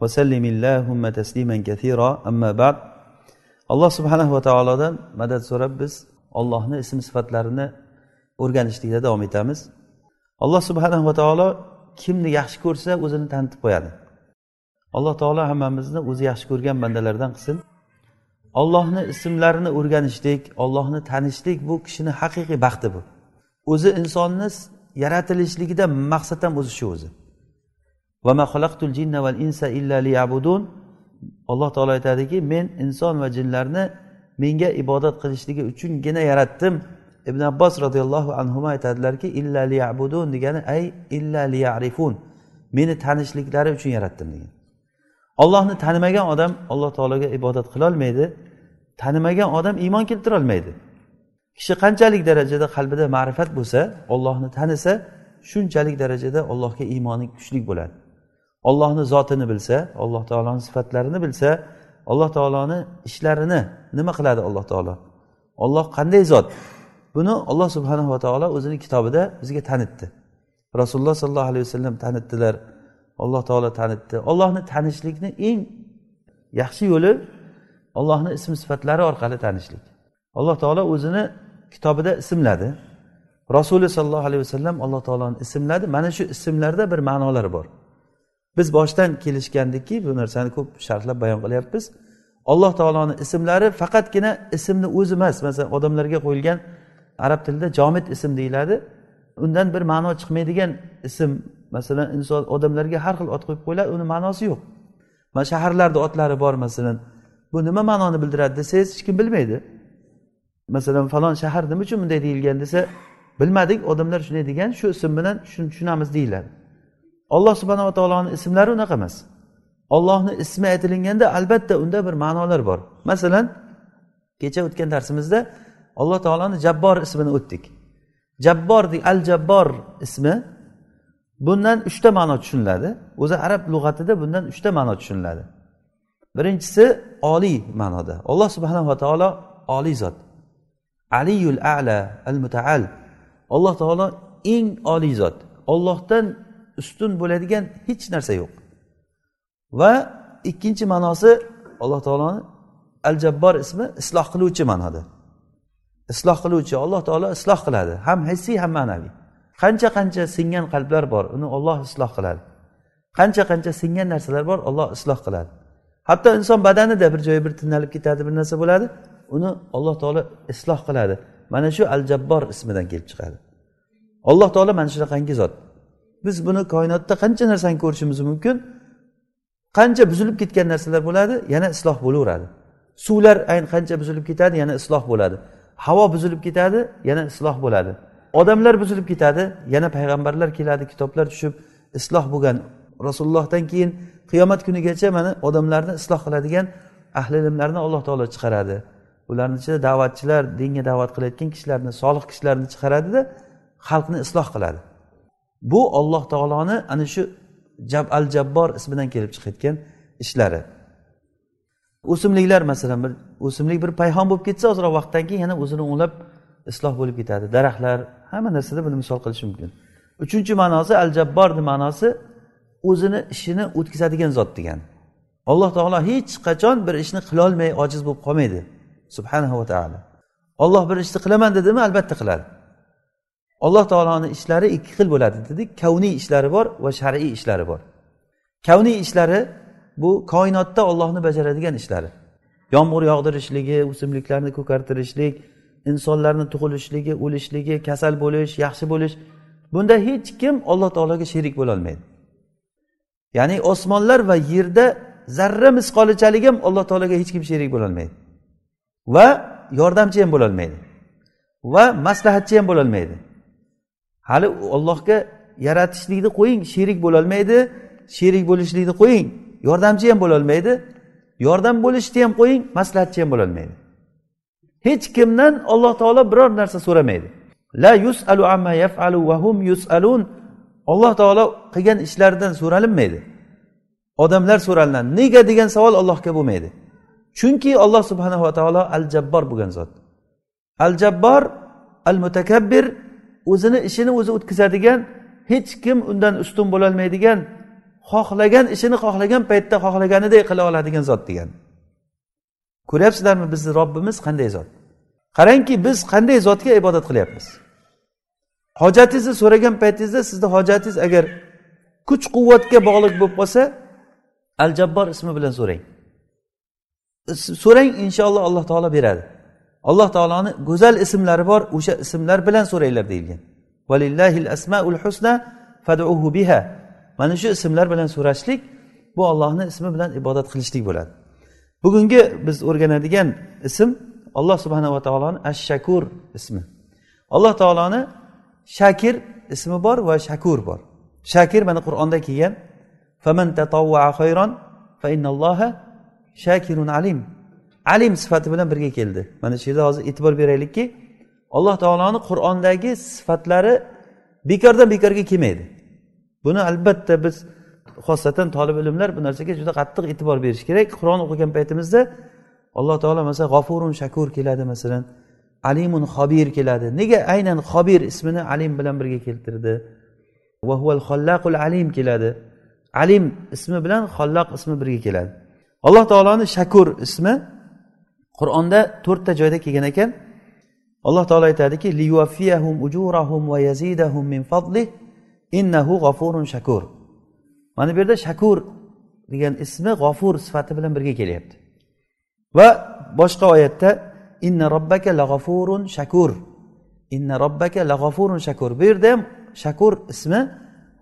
وسلم اللهم تسليما كثيرا أما بعد alloh subhanahu va taolodan madad so'rab biz ollohni ism sifatlarini o'rganishlikda davom etamiz alloh subhanahu va taolo kimni yaxshi ko'rsa o'zini tanitib qo'yadi alloh taolo hammamizni o'zi yaxshi ko'rgan bandalardan qilsin ollohni ismlarini o'rganishlik ollohni tanishlik bu kishini haqiqiy baxti bu o'zi insonni yaratilishligida maqsad ham o'zi shu o'zi Alloh taolo aytadiki men inson va jinlarni menga ibodat qilishligi uchungina yaratdim. Ibn abbos roziyallohu anhu aytadilarki illa liyabudun degani ay illa liyarifun. Meni tanishliklari uchun yaratdim degan. Ollohni tanimagan odam alloh taologa ibodat qilolmaydi tanimagan odam iymon keltirolmaydi. Kishi qanchalik darajada qalbida ma'rifat bo'lsa ollohni tanisa shunchalik darajada allohga iymoni kuchli bo'ladi. Ollohni zotini bilsa alloh taoloni sifatlarini bilsa alloh taoloni ishlarini nima qiladi alloh taolo? Olloh qanday zot? Buni olloh subhanava taolo o'zini kitobida bizga tanitdi. Rasululloh sollallohu alayhi vasallam tanitdilar. Alloh taolo tanitdi. Ollohni tanishlikni eng yaxshi yo'li ollohni ism sifatlari orqali tanishlik. Alloh taolo o'zini kitobida ismladi. Rasuli sollallohu alayhi vasallam alloh taoloni ismladi. Mana shu ismlarda bir ma'nolar bor. Biz boshdan kelishgandikki bu narsani ko'p sharhlab bayon qilyapmiz. Alloh taoloni ismlari faqatgina ismni o'zi emas. Masalan odamlarga qo'yilgan arab tilida jomid ism deyiladi. Undan bir ma'no chiqmaydigan ism masalan inson odamlarga har xil ot qo'yib qo'yiladi uni ma'nosi yo'q. Mana shaharlarda otlari bor masalan. Bu nima ma'noni bildiradi desangiz hech kim bilmaydi. Masalan falon shahar nima uchun bunday deyilgan desa bilmadik odamlar shunday degan shu ism bilan tushunamiz deyiladi. Alloh subhanava taoloni ismlari unaqa emas. Ollohni ismi aytilganda albatta unda bir ma'nolar bor. Masalan kecha o'tgan darsimizda alloh taoloni jabbor ismini o'tdik. Jabbor al jabbor ismi bundan uchta ma'no tushuniladi. O'zi arab lug'atida bundan uchta ma'no tushuniladi. Birinchisi oliy ma'noda. Alloh subhanava taolo oliy zot. Aliyul ala al mutaal alloh taolo eng oliy zot. Ollohdan ustun bo'ladigan hech narsa yo'q. Va ikkinchi ma'nosi alloh taoloni al jabbor ismi isloh qiluvchi ma'noda. Isloh qiluvchi alloh taolo isloh qiladi. Ham hissiy ham ma'naviy. Qancha qancha singan qalblar bor uni olloh isloh qiladi. Qancha qancha singan narsalar bor olloh isloh qiladi. Hatto inson badanida bir joyi bir tinalib ketadi bir narsa bo'ladi uni alloh taolo isloh qiladi. Mana shu al jabbor ismidan kelib chiqadi. Alloh taolo mana shunaqangi zot. Biz buni koinotda qancha narsani ko'rishimiz mumkin? Qancha buzilib ketgan narsalar bo'ladi? Yana isloh bo'laveradi. Suvlar ayni qancha buzilib ketadi? Yana isloh bo'ladi. Havo buzilib ketadi? Yana isloh bo'ladi. Odamlar buzilib ketadi? Yana payg'ambarlar keladi kitoblar tushib isloh bo'lgan. Rasulullohdan keyin qiyomat kunigacha mana odamlarni isloh qiladigan ahli ilmlarni alloh taolo chiqaradi. Ularni ichida da'vatchilar dinga da'vat qilayotgan kishilarni solih kishilarni chiqaradida xalqni isloh qiladi. Bu olloh taoloni ana shu jab al jabbor ismidan kelib chiqayotgan ishlari. O'simliklar masalan bir o'simlik bir payhon bo'lib ketsa ozroq vaqtdan keyin yana o'zini o'nglab isloh bo'lib ketadi. Daraxtlar hamma narsada buni misol qilish mumkin. Uchinchi ma'nosi al jabborni ma'nosi o'zini ishini o'tkazadigan zot degani alloh taolo hech qachon bir ishni qilolmay ojiz bo'lib qolmaydi. Subhanahu va taolo olloh bir ishni qilaman dedimi albatta qiladi. Alloh taoloni ishlari ikki xil bo'ladi dedik. Kavniy ishlari bor va shar'iy ishlari bor. Kavniy ishlari bu koinotda ollohni bajaradigan ishlari. Yomg'ir yog'dirishligi o'simliklarni ko'kartirishlik insonlarni tug'ilishligi o'lishligi kasal bo'lish yaxshi bo'lish. Bunda hech kim alloh taologa sherik bo'lolmaydi. Ya'ni osmonlar va yerda zarra misqolichalik ham alloh taologa hech kim sherik bo'lolmaydi. Va yordamchi ham bo'lolmaydi. Va maslahatchi ham bo'lolmaydi. Hali ollohga yaratishlikni qo'ying sherik bo'lolmaydi. Sherik bo'lishlikni qo'ying yordamchi ham bo'lolmaydi. Yordam bo'lishni ham qo'ying maslahatchi ham bo'lolmaydi. Hech kimdan alloh taolo biror narsa so'ramaydi. La yusalu amma yafalu va hum yusalun. Alloh taolo qilgan ishlaridan so'ralinmaydi. Odamlar so'ralinadi nega? degan savol allohga bo'lmaydi. Chunki alloh subhanava taolo al jabbor bo'lgan zot. Al jabbor al mutakabbir o'zini ishini o'zi o'tkazadigan hech kim undan ustun bo'lolmaydigan xohlagan ishini xohlagan paytda xohlaganidek qila oladigan zot degan. Ko'ryapsizlarmi bizni robbimiz qanday zot? Qarangki biz qanday zotga ibodat qilyapmiz? Hojatingizni so'ragan paytingizda sizni hojatingiz agar kuch quvvatga bog'liq bo'lib qolsa al jabbor ismi bilan so'rang. So'rang inshaalloh alloh taolo beradi. Alloh taoloni go'zal ismlari bor o'sha ismlar bilan so'ranglar deyilgan. Valillahil asmaul husna faduhu biha. Mana shu ismlar bilan so'rashlik bu ollohni ismi bilan ibodat qilishlik bo'ladi. Bugungi biz o'rganadigan ism alloh subhanava taoloni ash shakur ismi. Alloh taoloni shakir ismi bor va shakur bor. Shakir mana qur'onda kelgan. Shakirun alim. Alim sifati bilan birga keldi. Mana shu yerda hozir e'tibor beraylikki alloh taoloni qur'ondagi sifatlari bekordan bekorga kelmaydi. Buni albatta biz xosatan tolib ilmlar bu narsaga juda qattiq e'tibor berish kerak. Qur'on o'qigan paytimizda alloh taolo masalan g'ofurun shakur keladi masalan alimun xobir keladi. Nega aynan xobir ismini alim bilan birga keltirdi? Va huval xollaqul alim keladi. Alim ismi bilan xolloq ismi birga keladi. Alloh taoloni shakur ismi qur'onda to'rtta joyda kelgan ekan. Alloh taolo aytadiki ujurahum va yazidahum min fadlih innahu g'afurun shakur. Mana bu yerda shakur degan ismi g'ofur sifati bilan birga kelyapti. Va boshqa oyatda inna robbaka lag'afurun shakur. Inna robbaka lag'afurun shakur. Bu yerda ham shakur ismi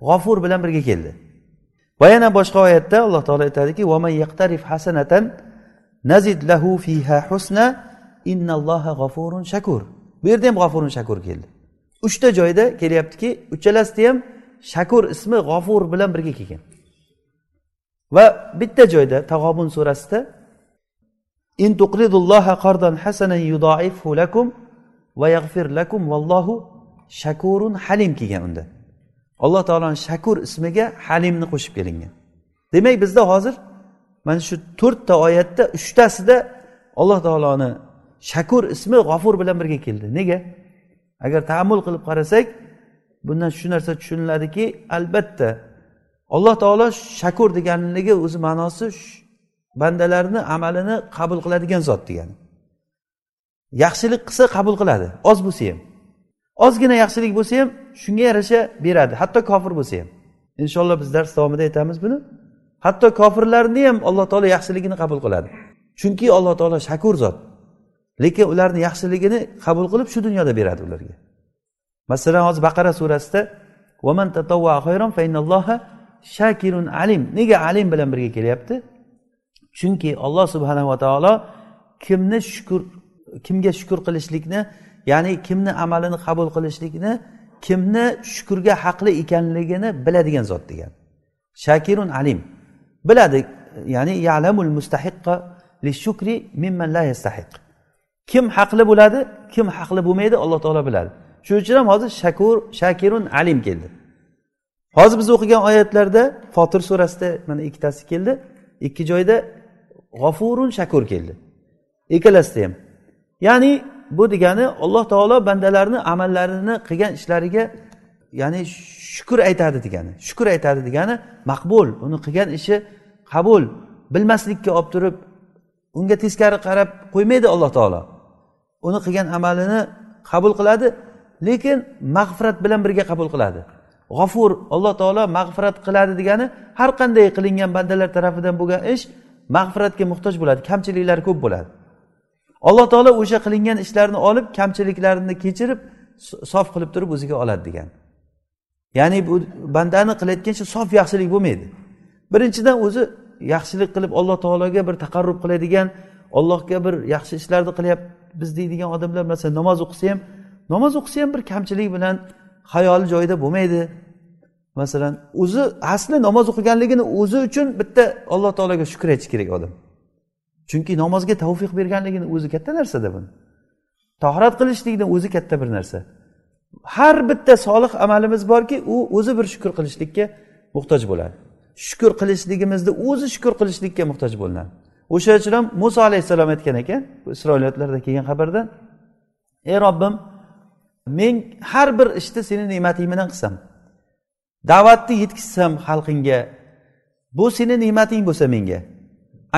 g'ofur bilan birga keldi. Va yana boshqa oyatda alloh taolo aytadiki hasanatan nazid lahu fiha husna innalloha g'ofurun shakur. Bu yerda ham g'ofurun shakur keldi. Uchta joyda kelyaptiki uchalasida ham shakur ismi g'ofur bilan birga kelgan. Va bitta joyda tag'obun surasida in tuqridulloha qardan hasanan yudoifhu lakum va yag'fir lakum vallohu shakurun halim kelgan unda. Alloh taoloni shakur ismiga halimni qo'shib kelingan. Demak bizda hozir mana shu to'rtta oyatda uchtasida alloh taoloni shakur ismi g'ofur bilan birga keldi. Nega? Agar taammul qilib qarasak bundan shu narsa tushuniladiki albatta alloh taolo shakur deganligi o'zi ma'nosi bandalarni amalini qabul qiladigan zot degani. Yaxshilik qilsa qabul qiladi. Oz bo'lsa ham. Ozgina yaxshilik bo'lsa ham shunga yarasha beradi. Hatto kofir bo'lsa ham. Inshaalloh biz dars davomida aytamiz buni. Hatto kofirlarni ham alloh taolo yaxshiligini qabul qiladi. Chunki alloh taolo shakur zot. Lekin ularni yaxshiligini qabul qilib shu dunyoda beradi ularga. Masalan hozir baqara surasida shakirun alim. Nega alim bilan birga kelyapti? Chunki alloh subhanava taolo kimni shukur kimga shukur qilishlikni ya'ni kimni amalini qabul qilishlikni kimni shukurga haqli ekanligini biladigan zot degan. Shakirun alim. Biladi ya'ni yalamul mustahiqqa shukri mimman la yastahiq. Kim haqli bo'ladi kim haqli bo'lmaydi alloh taolo biladi. Shuning uchun ham hozir shakur shakirun alim keldi. Hozir biz o'qigan oyatlarda fotir surasida mana ikkitasi keldi. Ikki joyda g'ofurun shakur keldi. Ikkalasida ham. Ya'ni bu degani alloh taolo bandalarni amallarini qilgan ishlariga ya'ni shukur aytadi degani. Shukur aytadi degani maqbul. Uni qilgan ishi qabul. Bilmaslikka olib turib unga teskari qarab qo'ymaydi alloh taolo. Uni qilgan amalini qabul qiladi lekin mag'firat bilan birga qabul qiladi. G'ofur alloh taolo mag'firat qiladi degani har qanday qilingan bandalar tarafidan bo'lgan ish mag'firatga muhtoj bo'ladi kamchiliklari ko'p bo'ladi. Alloh taolo o'sha qilingan ishlarni olib kamchiliklarini kechirib sof qilib turib o'ziga oladi degan ya'ni bu bandani qilayotgan ishi sof yaxshilik bo'lmaydi. Birinchidan o'zi yaxshilik qilib alloh taologa bir taqarrub qiladigan allohga bir yaxshi ishlarni qilyapmiz deydigan odamlar masalan namoz o'qisa ham namoz o'qisa ham bir kamchilik bilan hayoli joyida bo'lmaydi. Masalan o'zi asli namoz o'qiganligini o'zi uchun bitta alloh taologa shukur aytish kerak odam. Chunki namozga tavfiq berganligini o'zi katta narsada buni. Tahorat qilishlikni o'zi katta bir narsa. Har bitta solih amalimiz borki u o'zi bir shukur qilishlikka muhtoj bo'ladi. Shukur qilishligimizni o'zi shukur qilishlikka muhtoj bo'linadi. O'sha uchun ham muso alayhissalom aytgan ekan isroiliyatlarda kelgan xabarda ey robbim men har bir ishni seni ne'mating bilan qilsam da'vatni yetkazsam xalqingga bu seni ne'mating bo'lsa menga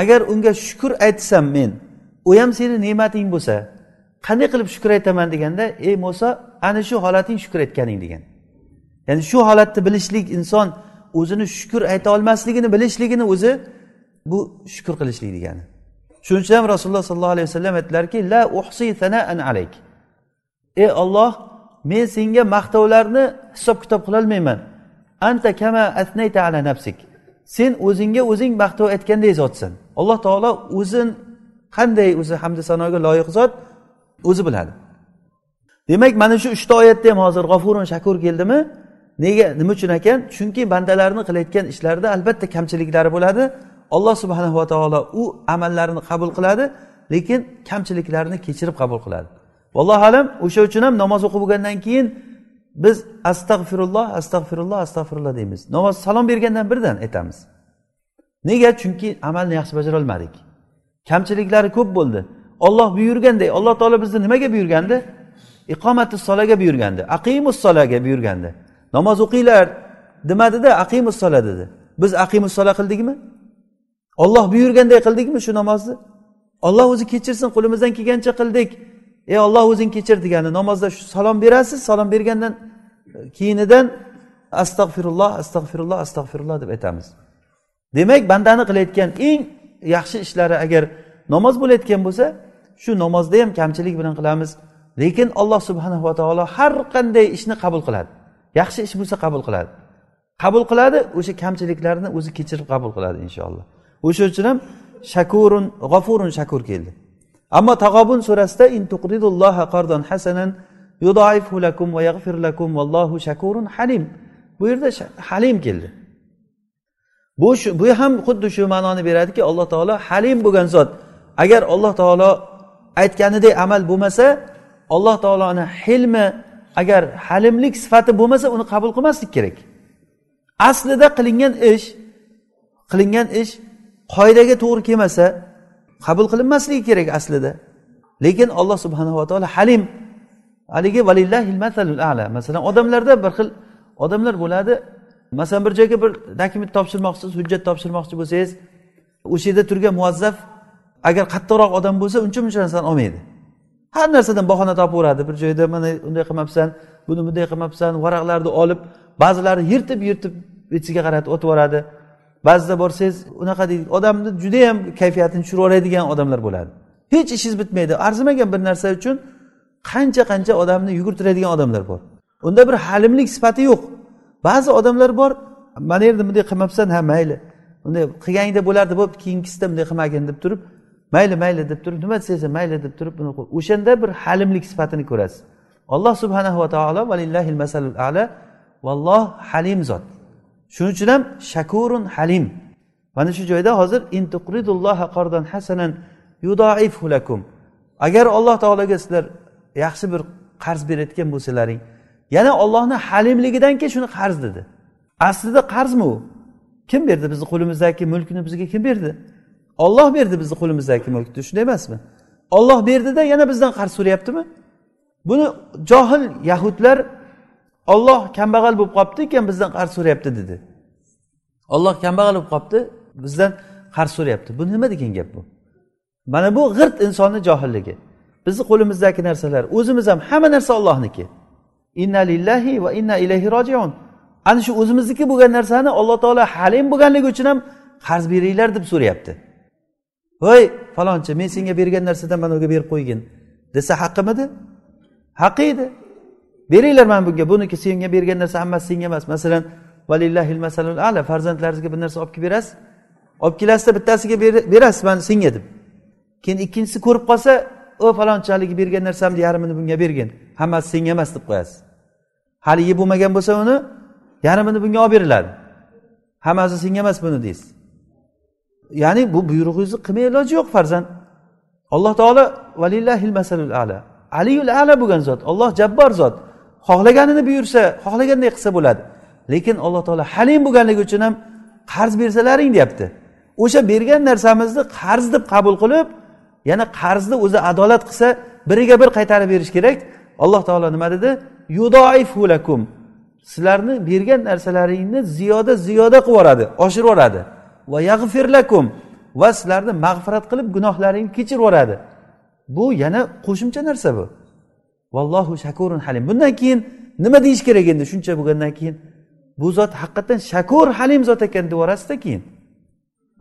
agar unga shukur aytsam men u ham seni ne'mating bo'lsa qanday qilib shukur aytaman deganda ey muso ana shu holating shukur aytganing degan. Ya'ni shu holatni bilishlik inson o'zini shukur ayta olmasligini bilishligini o'zi bu shukur qilishlik degani. Shuning uchun ham rasululloh sollallohu alayhi vasallam aytdilarki la uhsi sanaan alayk. Ey olloh men senga maqtovlarni hisob kitob qilolmayman anta kama asnayta ala nafsik. Sen o'zingga o'zing maqtov aytganday zotsan. Alloh taolo o'zin qanday o'zi hamda sanoga loyiq zot o'zi biladi. Demak mana shu uchta oyatda ham hozir g'ofurun shakur keldimi? Nega nima uchun ekan? Chunki bandalarni qilayotgan ishlarida albatta kamchiliklari bo'ladi. Alloh subhanava taolo u amallarini qabul qiladi lekin kamchiliklarini kechirib qabul qiladi. Vallohu alam o'sha uchun ham namoz o'qib bo'lgandan keyin biz astag'firulloh astag'firulloh astag'firulloh deymiz. Namoz salom bergandan birdan aytamiz. Nega? Chunki amalni yaxshi bajarolmadik kamchiliklari ko'p bo'ldi. Olloh buyurganday alloh taolo bizni nimaga buyurgandi? Iqomati solaga buyurgandi aqimus solaga buyurgandi. Namoz o'qinglar demadida aqimus sola dedi. Biz aqimus sola qildikmi? Olloh buyurganday qildikmi shu namozni? Olloh o'zi kechirsin qo'limizdan kelgancha qildik. Ey olloh o'zing kechir degani namozda shu salom berasiz salom bergandan keyinidan astag'firulloh astag'firulloh astag'firulloh deb aytamiz. Demak bandani qilayotgan eng yaxshi ishlari agar namoz bo'layotgan bo'lsa shu namozda ham kamchilik bilan qilamiz. Lekin alloh subhanava taolo har qanday ishni qabul qiladi. Yaxshi ish bo'lsa qabul qiladi. Qabul qiladi o'sha kamchiliklarni o'zi kechirib qabul qiladi inshaalloh. O'sha uchun ham shakurun g'ofurun shakur keldi. Ammo tag'obun surasida in tuqridulloha hasanan yudaifu lakum va yaghfir lakum vallohu shakurun halim. Bu yerda halim keldi. Bu bu ham xuddi shu ma'noni beradiki alloh taolo halim bo'lgan zot. Agar alloh taolo aytganidek amal bo'lmasa alloh taoloni hilmi agar halimlik sifati bo'lmasa uni qabul qilmaslik kerak. Aslida qilingan ish qilingan ish qoidaga to'g'ri kelmasa qabul qilinmasligi kerak aslida. Lekin alloh subhanava taolo halim. Haligi ala. Masalan odamlarda bir xil odamlar bo'ladi. Masalan bir joyga bir dokument topshirmoqchisiz hujjat topshirmoqchi bo'lsangiz o'sha yerda turgan muazzaf agar qattiqroq odam bo'lsa uncha muncha narsani olmaydi. Har narsadan bahona topaveradi bir joyda mana unday qilmabsan buni bunday qilmabsan varaqlarni olib ba'zilari yirtib yirtib betiga qaratib o'tib yuboradi. Ba'zida borsangiz unaqa deydi odamni judayam kayfiyatini tushirib yuboradigan odamlar bo'ladi. Hech ishingiz bitmaydi. Arzimagan bir narsa uchun qancha qancha odamni yugurtiradigan odamlar bor. Unda bir halimlik sifati yo'q. Ba'zi odamlar bor mana yerda bunday qilmabsan ha mayli unday qilganingda bo'lardi bo'pti keyingisida bunday qilmagin deb turib mayli mayli deb turib nima desa mayli deb turib buni o'shanda bir halimlik sifatini ko'rasiz. Alloh subhanahu va taolo valillahil masalul ala valloh halim zot. Shuning uchun ham shakurun halim. Mana shu joyda hozir qardan hasanan lakum. Agar alloh taologa sizlar yaxshi bir qarz berayotgan bo'lsalaring yana ollohni halimligidan keyin shuni qarz dedi. Aslida qarzmi u kim berdi? Bizni qo'limizdagi mulkni bizga kim berdi? Olloh berdi bizni qo'limizdagi mulkni shunday emasmi? Olloh berdida yana bizdan qarz so'rayaptimi? Buni johil yahudlar olloh kambag'al bo'lib qolibdi ekan bizdan qarz so'rayapti dedi. Olloh kambag'al bo'lib qolibdi bizdan qarz so'rayapti. Bu nima degan gap bu? Mana bu g'irt insonni johilligi. Bizni qo'limizdagi narsalar o'zimiz ham hamma narsa ollohniki inna lillahi va inna ilayhi rojiun. Ana shu o'zimizniki bo'lgan narsani alloh taolo halim bo'lganligi uchun ham qarz beringlar deb so'rayapti. Voy falonchi men senga bergan narsadan mana unga berib qo'ygin. Desa haqqimidi haqqi edi. Beringlar mana bunga. Buniki senga bergan narsa hammasi senga emas. Masalan valillahil masalul ala farzandlaringizga bir narsa olib kelib berasiz. Olib kelasizda bittasiga berasiz mana senga deb. Keyin ikkinchisi ko'rib qolsa o falonchi haligi bergan narsamni yarmini bunga bergin. Hammasi senga emas deb qo'yasiz. Hali yeb bo'lmagan bo'lsa uni yarmini bunga olib beriladi. Hammasi senga emas buni deysiz. Ya'ni bu buyrug'ingizni qilmay iloji yo'q farzand. Alloh taolo valillahil masalul ala. Aliyul ala bo'lgan zot olloh jabbor zot. Xohlaganini buyursa xohlaganday qilsa bo'ladi. Lekin alloh taolo halim bo'lganligi uchun ham qarz bersalaring deyapti. O'sha bergan narsamizni qarz deb qabul qilib yana qarzni o'zi adolat qilsa biriga bir qaytarib berish kerak. Alloh taolo nima dedi? Lakum. Sizlarni bergan narsalaringni ziyoda ziyoda qilib yuboradi oshirib yuboradi. Va yag'fir lakum. Va sizlarni mag'firat qilib gunohlaringni kechirib yuboradi. Bu yana qo'shimcha narsa bu. Vallohu shakurun halim. Bundan keyin nima deyish kerak endi shuncha bo'lgandan keyin? Bu zot haqiqatdan shakur halim zot ekan deb yuborasizda keyin.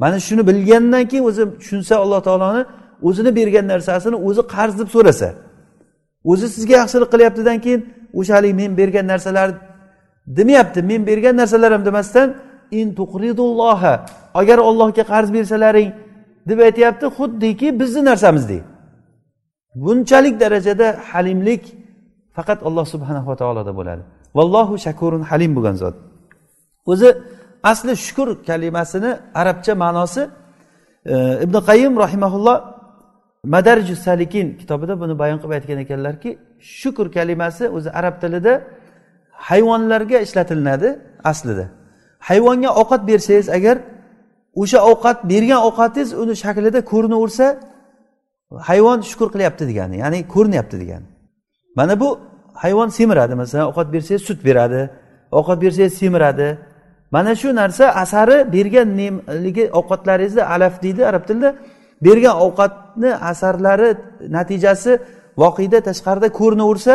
Mana shuni bilgandan keyin o'zi tushunsa alloh taoloni o'zini bergan narsasini o'zi qarz deb so'rasa o'zi sizga yaxshilik qilyaptidan keyin o'sha haligi men bergan narsalar demayapti. Men bergan narsalar ham demasdan in tuqridulloha agar ollohga qarz bersalaring deb aytyapti xuddiki bizni narsamizdek bunchalik darajada halimlik faqat alloh subhanava taoloda bo'ladi. Vallohu shakurun halim bo'lgan zot. O'zi asli shukur kalimasini arabcha ma'nosi e, ibn qayim rahimaulloh madarju salikin kitobida buni bayon qilib aytgan ekanlarki shukur kalimasi o'zi arab tilida hayvonlarga ishlatilinadi aslida. Hayvonga ovqat bersangiz agar o'sha ovqat bergan ovqatingiz uni shaklida ko'rinaversa hayvon shukur qilyapti degani ya'ni ko'rinyapti degani. Mana bu hayvon semiradi masalan ovqat bersangiz sut beradi ovqat bersangiz semiradi. Mana shu narsa asari bergan nemligi ovqatlaringizni alaf deydi arab tilida. Bergan ovqatni asarlari natijasi voqeda tashqarida ko'rinaversa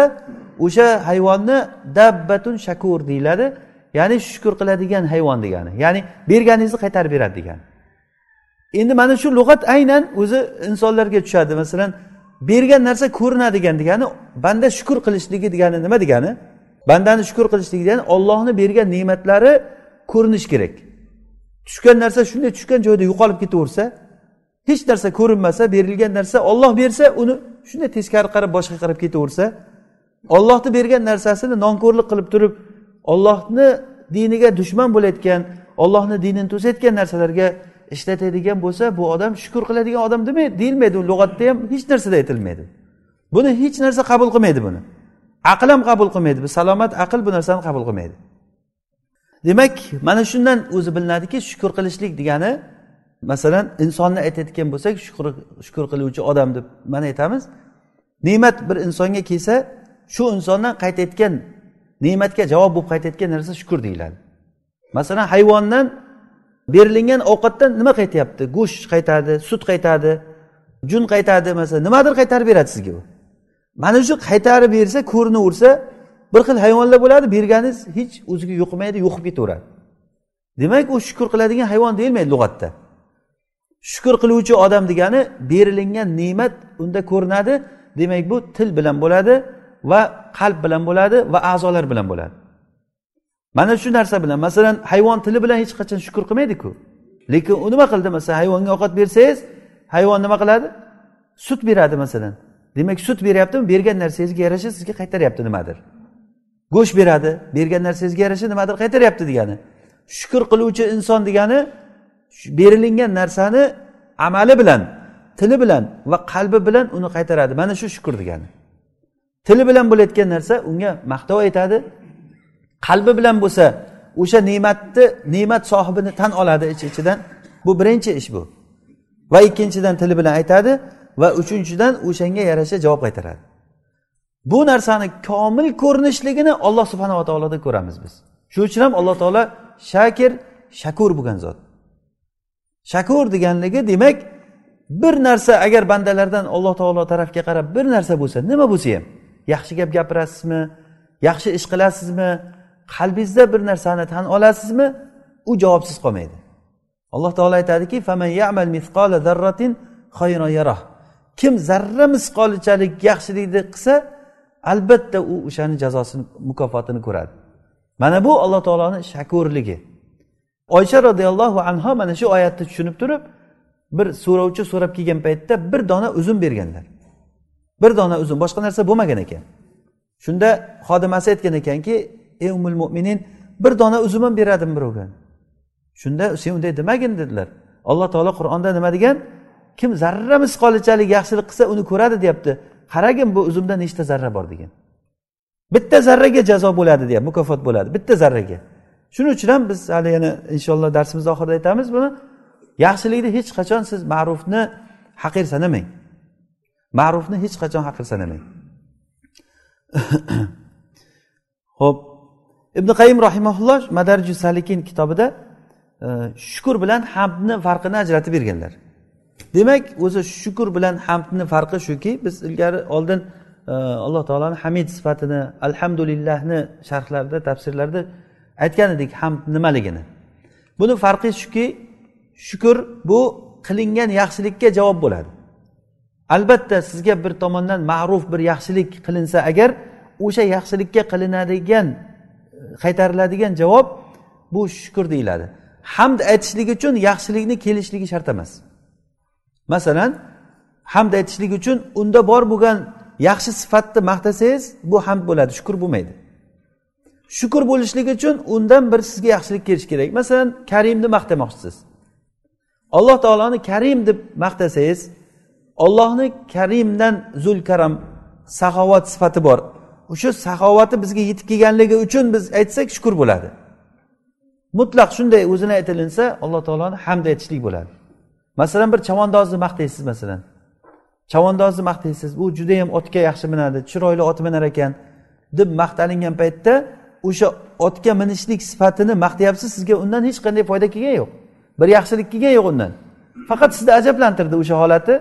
o'sha hayvonni dabbatun shakur deyiladi. Ya'ni shukur qiladigan hayvon degani. Ya'ni berganingizni qaytarib beradi degani. Endi mana shu lug'at aynan o'zi insonlarga tushadi. Masalan bergan narsa ko'rinadigan degani banda shukur qilishligi degani nima degani? Bandani shukur qilishligi degani ollohni bergan ne'matlari ko'rinishi kerak. Tushgan narsa shunday tushgan joyda yo'qolib ketaversa hech narsa ko'rinmasa berilgan narsa olloh bersa uni shunday teskari qarab boshqa qarab ketaversa ollohni bergan narsasini nonko'rlik qilib turib ollohni diniga dushman bo'layotgan ollohni dinini to'sayotgan narsalarga ishlatadigan bo'lsa bu odam shukur qiladigan odam demaydi deyilmaydi. Lug'atda ham hech narsada aytilmaydi. Buni hech narsa qabul qilmaydi buni. Aql ham qabul qilmaydi. Bu salomat aql bu narsani qabul qilmaydi. Demak mana shundan o'zi bilinadiki shukur qilishlik degani masalan insonni aytayotgan bo'lsak shukur shukur qiluvchi odam deb mana aytamiz. Ne'mat bir insonga kelsa shu insondan qaytayotgan ne'matga javob bo'lib qaytayotgan narsa shukur deyiladi. Masalan hayvondan berilingan ovqatdan nima qaytyapti? Go'sht qaytadi sut qaytadi jun qaytadi masalan. Nimadir qaytarib beradi sizga u. Mana shu qaytarib bersa ko'rinaversa bir xil hayvonlar bo'ladi berganingiz hech o'ziga yo'qmaydi yo'qib ketaveradi. Demak u shukur qiladigan hayvon deyilmaydi lug'atda. Shukur qiluvchi odam degani berilingan ne'mat unda ko'rinadi. Demak bu til bilan bo'ladi. Va qalb bilan bo'ladi va a'zolar bilan bo'ladi. Mana shu narsa bilan masalan hayvon tili bilan hech qachon shukur qilmaydiku. Lekin u nima qildi masalan? Hayvonga ovqat bersangiz hayvon nima qiladi? Sut beradi masalan. Demak sut beryaptimi? Bergan narsangizga yarasha sizga qaytaryapti nimadir. Go'sht beradi bergan narsangizga yarasha nimadir qaytaryapti degani. Shukur qiluvchi inson degani berilingan narsani amali bilan tili bilan va qalbi bilan uni qaytaradi. Mana shu shukur degani. Tili bilan bo'layotgan narsa unga maqtov aytadi. Qalbi bilan bo'lsa o'sha ne'matni ne'mat sohibini tan oladi ich ichidan. Bu birinchi ish bu. Va ikkinchidan tili bilan aytadi va uchinchidan o'shanga yarasha javob qaytaradi. Bu narsani komil ko'rinishligini olloh subhanava taoloda ko'ramiz biz. Shuning uchun ham alloh taolo shakir shakur bo'lgan zot. Shakur deganligi demak bir narsa agar bandalardan alloh taolo tarafga qarab bir narsa bo'lsa nima bo'lsa ham yaxshi gap gapirasizmi? Yaxshi ish qilasizmi? Qalbingizda bir narsani tan olasizmi? U javobsiz qolmaydi. Alloh taolo aytadiki kim zarra misqolichalik yaxshilikni qilsa albatta u o'shani jazosini mukofotini ko'radi. Mana bu alloh taoloni shakurligi. Oysha roziyallohu anhu mana shu oyatni tushunib turib bir so'rovchi so'rab kelgan paytda bir dona uzum berganlar. Bir dona uzum boshqa narsa bo'lmagan ekan. Shunda xodimasi aytgan ekanki ey umul mo'minin bir dona uzum ham beradimi birovga shunda sen unday demagin dedilar. Alloh taolo qur'onda nima degan? Kim zarra misqolichalik yaxshilik qilsa uni ko'radi deyapti. Qaragin bu uzumda nechta zarra bor? degan. Bitta zarraga jazo bo'ladi deyapti mukofot bo'ladi. Bitta zarraga. Shuning uchun ham biz hali yana inshaalloh darsimizni oxirida aytamiz buni. Yaxshilikni hech qachon siz ma'rufni haqir sanamang ma'rufni hech qachon haqir sanamang ho'p ibn qayim rahimaulloh madarju salikin kitobida e, shukur bilan hamdni farqini ajratib berganlar. Demak o'zi shukur bilan hamdni farqi shuki biz ilgari oldin e, alloh taoloni hamid sifatini alhamdulillahni sharhlarida tafsirlarda aytgan edik hamd nimaligini. Buni farqi shuki shukur bu qilingan yaxshilikka javob bo'ladi. Albatta sizga bir tomondan ma'ruf bir yaxshilik qilinsa agar o'sha yaxshilikka qilinadigan qaytariladigan javob bu shukur deyiladi. Hamd aytishlik uchun yaxshilikni kelishligi shart emas. Masalan hamd aytishlik uchun unda bor bo'lgan yaxshi sifatni maqtasangiz bu hamd bo'ladi shukur bo'lmaydi. Shukur bo'lishligi uchun undan bir sizga yaxshilik kelishi kerak. Masalan karimni maqtamoqchisiz. Alloh taoloni karim deb maqtasangiz ollohni karimdan zul karam saxovat sifati bor. O'sha saxovati bizga yetib kelganligi uchun biz aytsak shukur bo'ladi. Mutlaq shunday o'zini aytilinsa alloh taoloni hamd aytishlik bo'ladi. Masalan bir chavandozni maqtaysiz masalan. Chavandozni maqtaysiz u judayam otga yaxshi minadi chiroyli ot minar ekan deb maqtalingan paytda o'sha otga minishlik sifatini maqtayapsiz sizga undan hech qanday foyda kelgani yo'q. Bir yaxshilik kelgani yo'q undan. Faqat sizni ajablantirdi o'sha holati.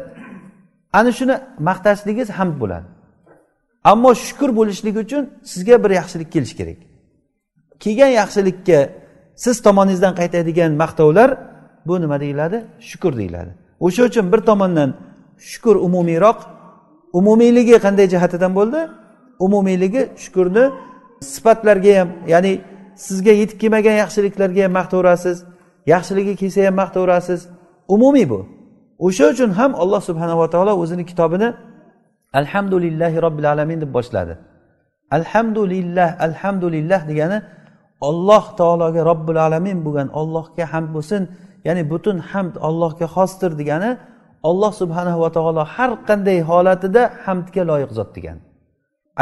Ana shuni maqtashligingiz hamd bo'ladi. Ammo shukur bo'lishligi uchun sizga bir yaxshilik kelishi kerak. Kelgan yaxshilikka siz tomoningizdan qaytadigan maqtovlar bu nima deyiladi? Shukur deyiladi. O'sha uchun bir tomondan shukur umumiyroq umumiyligi qanday jihatidan bo'ldi? Umumiyligi shukurni sifatlarga ham ya'ni sizga yetib kelmagan yaxshiliklarga ham maqtaverasiz yaxshiligi kelsa ham maqtaverasiz. Umumiy bu. O'sha uchun ham alloh subhanava taolo o'zini kitobini alhamdulillahi robbil alamin deb boshladi. Alhamdulillah alhamdulillah degani olloh taologa robbil alamin bo'lgan ollohga hamd bo'lsin ya'ni butun hamd allohga xosdir degani olloh subhanahu va taolo har qanday holatida hamdga loyiq zot degani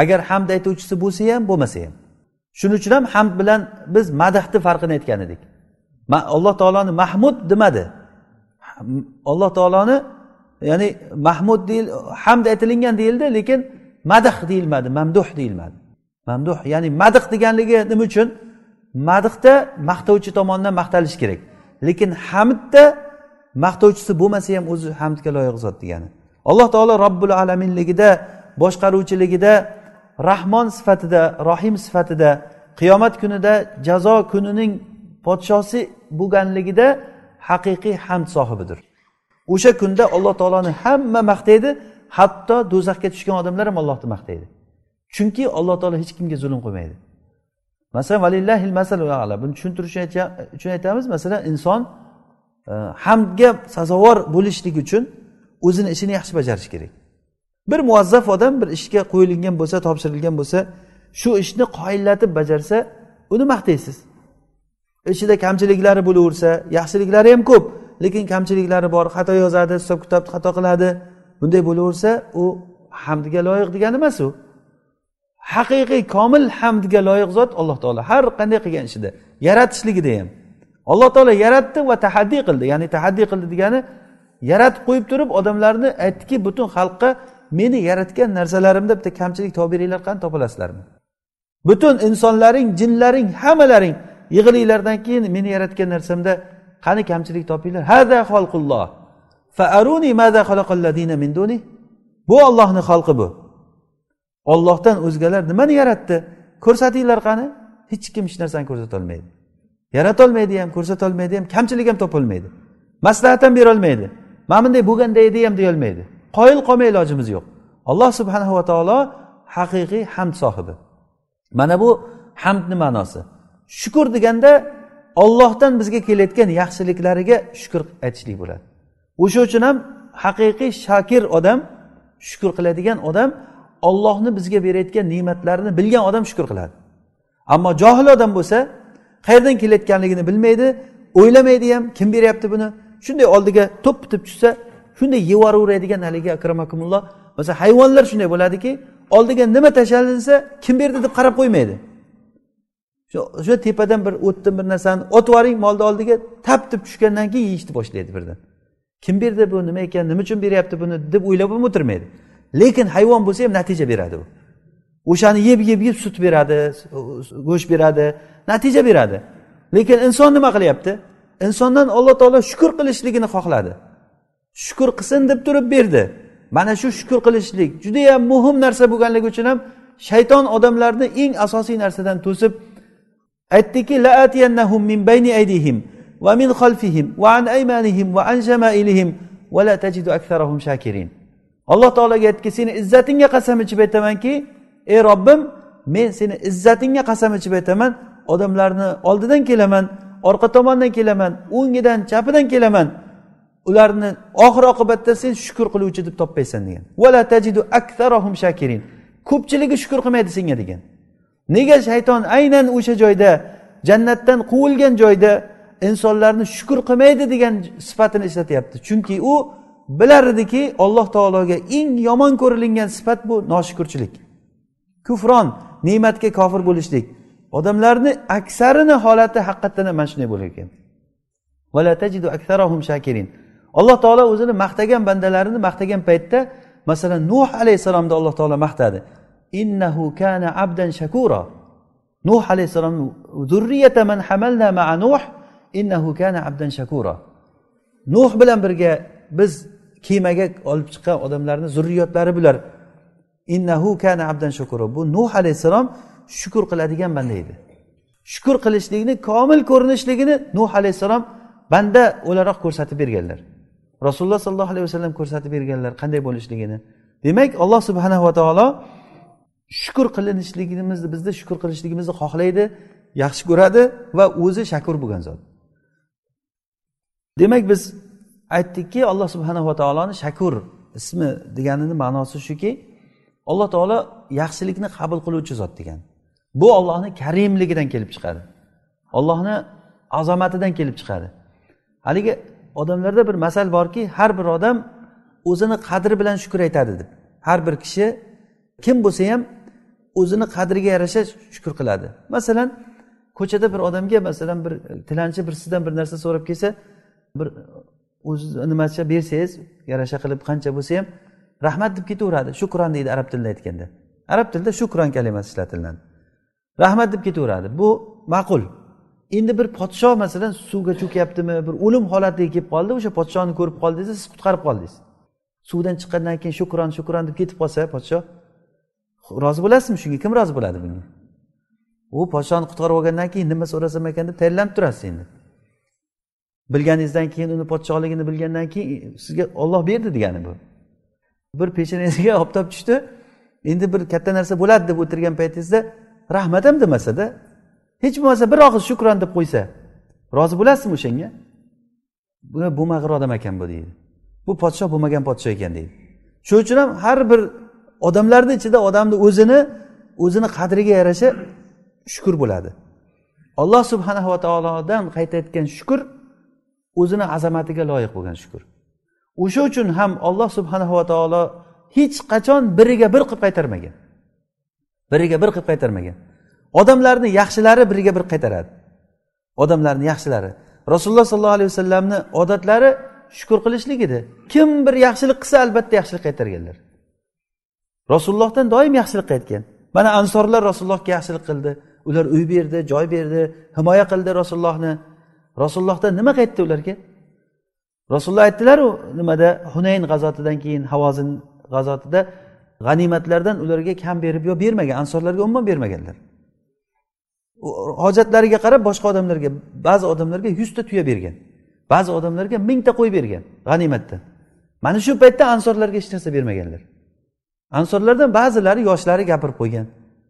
agar hamd aytuvchisi bo'lsa ham bo'lmasa ham. Shuning uchun ham hamd bilan biz madahni farqini aytgan edik. Alloh taoloni mahmud demadi. Alloh taoloni ya'ni mahmud deyil hamd aytilingan deyildi lekin madh deyilmadi mamduh deyilmadi. Mamduh ya'ni madh deganligi nima uchun? Madhda maqtovchi tomonidan maqtalish kerak. Lekin hamdda maqtovchisi bo'lmasa ham o'zi hamdga loyiq zot degani. Alloh taolo robbul alaminligida boshqaruvchiligida rahmon sifatida rohim sifatida qiyomat kunida jazo kunining podshosi bo'lganligida haqiqiy hamd sohibidir. O'sha kunda alloh taoloni hamma maqtaydi hatto do'zaxga tushgan odamlar ham allohni maqtaydi chunki alloh taolo hech kimga zulm qilmaydi. Masalan valillahil masal buni tushuntirish uchun aytamiz masalan inson e, hamdga sazovor bo'lishlik uchun o'zini ishini yaxshi bajarishi kerak. Bir muvazzaf odam bir ishga qo'yilgan bo'lsa topshirilgan bo'lsa shu ishni qoyillatib bajarsa uni maqtaysiz. Ichida kamchiliklari bo'laversa yaxshiliklari ham ko'p lekin kamchiliklari bor xato yozadi hisob kitobni xato qiladi. Bunday bo'laversa u hamdga loyiq degani emas u. Haqiqiy komil hamdga loyiq zot alloh taolo har qanday qilgan ishida yaratishligida ham. Alloh taolo yaratdi va tahaddiy qildi ya'ni tahaddiy qildi degani yaratib qo'yib turib odamlarni aytdiki butun xalqqa meni yaratgan narsalarimda bitta kamchilik topib beringlar qani topolasizlarmi butun insonlaring jinlaring hammalaring yig'ilinglardan keyin meni yaratgan narsamda qani kamchilik topinglar? Hada xolqulloh faaruni mada min duni. Bu ollohni xalqi bu. Ollohdan o'zgalar nimani yaratdi? Ko'rsatinglar qani? Hech kim hech narsani ko'rsatolmaydi. Yaratolmaydi ham ko'rsatolmaydi ham kamchilik ham topolmaydi. Maslahat ham berolmaydi. Mana bunday bo'lganda edi ham deyolmaydi. Qoyil qolmay ilojimiz yo'q. Alloh subhanahu va taolo haqiqiy hamd sohibi. Mana bu hamdni ma'nosi. Shukur deganda ollohdan bizga kelayotgan yaxshiliklariga shukur aytishlik bo'ladi. O'sha uchun ham haqiqiy shakir odam shukur qiladigan odam ollohni bizga berayotgan ne'matlarini bilgan odam shukur qiladi. Ammo johil odam bo'lsa qayerdan kelayotganligini bilmaydi o'ylamaydi ham kim beryapti buni. Shunday oldiga to'p bitib tushsa shunday yeyoraveradigan haligi akramakumulloh. Masalan hayvonlar shunday bo'ladiki oldiga nima tashlansa kim berdi deb qarab qo'ymaydi. O'sha tepadan bir o'tni bir narsani otib yuboring molni oldiga taptib tushgandan keyin yeyishni boshlaydi birdan. Kim berdi bu nima ekan nima uchun beryapti buni deb o'ylab ham o'tirmaydi. Lekin hayvon bo'lsa ham natija beradi u. O'shani yeb yeb yeb sut beradi go'sht beradi natija beradi. Lekin inson nima qilyapti? Insondan alloh taolo shukur qilishligini xohladi. Shukur qilsin deb turib berdi. Mana shu shukur qilishlik judayam muhim narsa bo'lganligi uchun ham shayton odamlarni eng asosiy narsadan to'sib aytdiki min bayni aydihim va min xalfihim va an aymanihim va an shamailihim va la tajidu aktharahum shakirin. Alloh taologa aytdiki seni izzatingga qasam ichib aytamanki ey robbim men seni izzatingga qasam ichib aytaman odamlarni oldidan kelaman orqa tomondan kelaman o'ngidan chapidan kelaman. Ularni oxir oqibatda sen shukur qiluvchi deb topmaysan degan. Vala tajidu aktharohum shakirin. Ko'pchiligi shukur qilmaydi senga degan. Nega shayton aynan o'sha joyda jannatdan quvilgan joyda insonlarni shukur qilmaydi degan sifatini ishlatyapti? Chunki u bilar ediki alloh taologa eng yomon ko'rilingan sifat bu noshukurchilik. Kufron ne'matga kofir bo'lishlik. Odamlarni aksarini holati haqiqatdan ham mana shunday bo'lar ekan alloh taolo o'zini maqtagan bandalarini maqtagan paytda masalan nuh alayhissalomni alloh taolo maqtadi. Innahu kana abdan shakura nuh alayhissalom zurriyata man hamalna maa nuh innahu kana abdan shakura nuh bilan birga biz kemaga olib chiqqan odamlarni zurriyotlari bular innahu kana abdan shakura bu nuh alayhissalom shukur qiladigan banda edi shukur qilishlikni komil ko'rinishligini nuh alayhissalom banda o'laroq ko'rsatib berganlar rasululloh sollallohu alayhi vasallam ko'rsatib berganlar qanday bo'lishligini demak alloh subhanava taolo shukur qilinishligimizni bizni shukur qilishligimizni xohlaydi yaxshi ko'radi va o'zi shakur bo'lgan zot. Demak biz aytdikki alloh subhanava taoloni shakur ismi deganini ma'nosi shuki alloh taolo yaxshilikni qabul qiluvchi zot degan. Bu ollohni karimligidan kelib chiqadi. Ollohni azomatidan kelib chiqadi. Haligi odamlarda bir masal borki har bir odam o'zini qadri bilan shukur aytadi deb. Har bir kishi kim bo'lsa ham o'zini qadriga yarasha shukur qiladi. Masalan ko'chada bir odamga masalan bir tilanchi bir sizdan bir narsa so'rab kelsa bir o'zi nimacha bersangiz yarasha qilib qancha bo'lsa ham rahmat deb ketaveradi. Shukron deydi arab tilida aytganda. Arab tilida shukron kalimasi ishlatiladi. Rahmat deb ketaveradi. Bu ma'qul. Endi bir podsho masalan suvga cho'kyaptimi bir o'lim holatiga kelib qoldi o'sha podshoni ko'rib qoldingiz siz qutqarib qoldingiz. Suvdan chiqqandan keyin shukron shukron deb ketib qolsa podsho rozi bo'lasizmi? Shunga kim rozi bo'ladi bunga u podshoni qutqarib olgandan keyin nima so'rasam ekan deb tayyorlanib turasiz endi. Bilganingizdan keyin uni podshohligini bilgandan keyin sizga olloh berdi degani bu. Bir peshonangizga oftob tushdi. Endi bir katta narsa bo'ladi deb o'tirgan paytingizda rahmat ham demasada hech bo'lmasa bir og'iz shukron deb qo'ysa rozi bo'lasizmi o'shanga? Bu bo'lmag'ir odam ekan bu deydi. Bu podshoh bo'lmagan podshoh ekan deydi. Shuning uchun ham har bir odamlarni ichida odamni o'zini o'zini qadriga yarasha shukur bo'ladi. Alloh subhanava taolodan qaytayotgan shukur o'zini azamatiga loyiq bo'lgan shukur o'sha uchun ham olloh subhanava taolo hech qachon biriga bir qilib qaytarmagan. Biriga bir qilib qaytarmagan. Odamlarni yaxshilari biriga bir qaytaradi. Odamlarni yaxshilari. Rasululloh sollallohu alayhi vasallamni odatlari shukur qilishlik edi. Kim bir yaxshilik qilsa albatta yaxshilik qaytarganlar. Rasulullohdan doim yaxshilik qaytgan. Mana ansorlar rasulullohga yaxshilik qildi. Ular uy berdi joy berdi himoya qildi rasulullohni. Rasulullohdan nima qaytdi ularga? Rasululloh aytdilaru nimada? Hunayn g'azotidan keyin havozin g'azotida g'animatlardan ularga kam berib yo bermagan ansorlarga umuman bermaganlar. Hojatlariga qarab boshqa odamlarga ba'zi odamlarga yuzta tuya bergan. Ba'zi odamlarga mingta qo'y bergan g'animatdan. Mana shu paytda ansorlarga hech narsa bermaganlar. Ansorlardan ba'zilari yoshlari gapirib qo'ygan.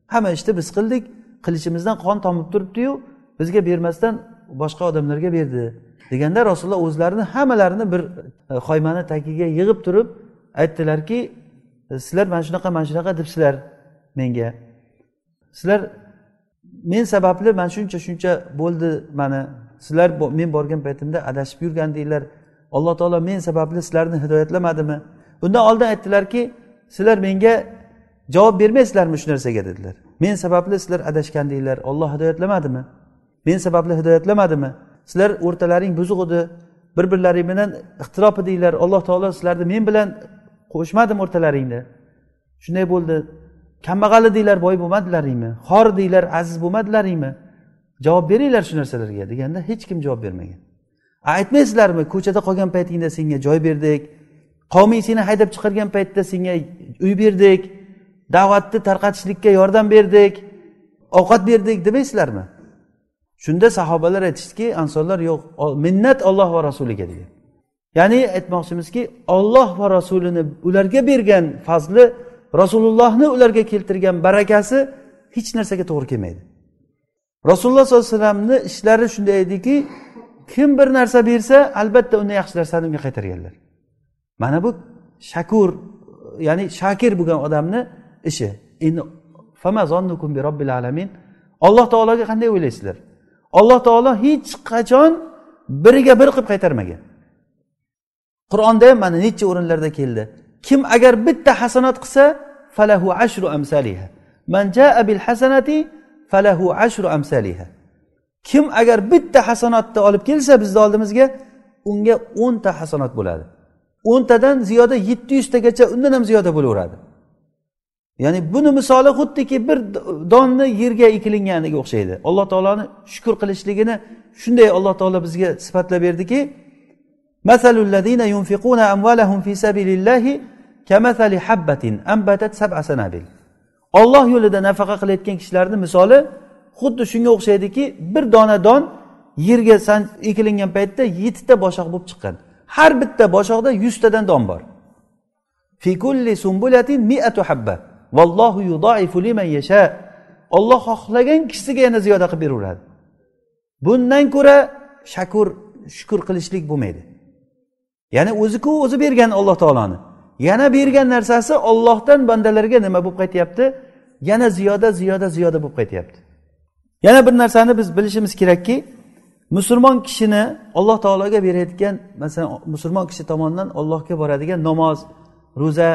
Hamma ishni biz qildik qilichimizdan qon tomib turibdiyu bizga bermasdan boshqa odamlarga berdi. Deganda rasululloh o'zlarini hammalarini bir e, hoymani tagiga yig'ib turib aytdilarki sizlar mana shunaqa mana shunaqa debsizlar menga. Sizlar men sababli mana shuncha shuncha bo'ldi mani. Sizlar men borgan paytimda adashib yurgandinglar alloh taolo men sababli sizlarni hidoyatlamadimi? Undan oldin aytdilarki sizlar menga javob bermaysizlarmi shu narsaga dedilar. Men sababli sizlar adashgandinglar. Olloh hidoyatlamadimi? Men sababli hidoyatlamadimi? Sizlar o'rtalaring buzuq edi. Bir birlaring bilan ixtirof edinglar. Alloh taolo sizlarni men bilan qo'shmadim o'rtalaringni. Shunday bo'ldi. Kambag'al edinglar boy bo'lmadilaringmi? Xor edinglar aziz bo'lmadilaringmi? Javob beringlar shu narsalarga deganda hech kim javob bermagan. Aytmaysizlarmi ko'chada qolgan paytingda senga joy berdik qavming seni haydab chiqargan paytda senga uy berdik da'vatni tarqatishlikka yordam berdik ovqat berdik demaysizlarmi? Shunda sahobalar aytishdiki ansonlar yo'q minnat olloh va rasuliga degan ya'ni aytmoqchimizki olloh va rasulini ularga bergan fazli rasulullohni ularga keltirgan barakasi hech narsaga to'g'ri kelmaydi. Rasululloh sollallohu alayhi vasallamni ishlari shunday ediki kim bir narsa bersa albatta uni yaxshi narsani unga qaytarganlar. Mana bu shakur ya'ni shakir bo'lgan odamni ishi. Endi alloh taologa qanday o'ylaysizlar? Alloh taolo hech qachon biriga bir qilib qaytarmagan. Qur'onda ham mana necha o'rinlarda keldi. Kim agar bitta hasanat qilsa falahu ashru amsaliha man jaa bil hasanati falahu ashru amsaliha kim agar bitta hasanatni olib kelsa bizni oldimizga unga o'nta hasanat bo'ladi. O'ntadan ziyoda yetti yuztagacha undan ham ziyoda bo'laveradi. Ya'ni buni misoli xuddiki bir donni yerga ekilinganiga o'xshaydi. Alloh taoloni shukur qilishligini shunday alloh taolo bizga sifatlab berdiki olloh yo'lida nafaqa qilayotgan kishilarni misoli xuddi shunga o'xshaydiki bir dona don yerga ekilingan paytda yettita boshoq bo'lib chiqqan. Har bitta boshoqda yuztadan don bor. Vallohu yudaifu liman yasha. Olloh xohlagan kishisiga yana ziyoda qilib beraveradi. Bundan ko'ra shakur shukur qilishlik bo'lmaydi. Ya'ni o'ziku o'zi bergan alloh taoloni. Yana bergan narsasi ollohdan bandalarga nima bo'lib qaytyapti? Yana ziyoda ziyoda ziyoda bo'lib qaytyapti. Yana bir narsani biz bilishimiz kerakki musulmon kishini alloh taologa berayotgan masalan musulmon kishi tomonidan allohga boradigan namoz ro'za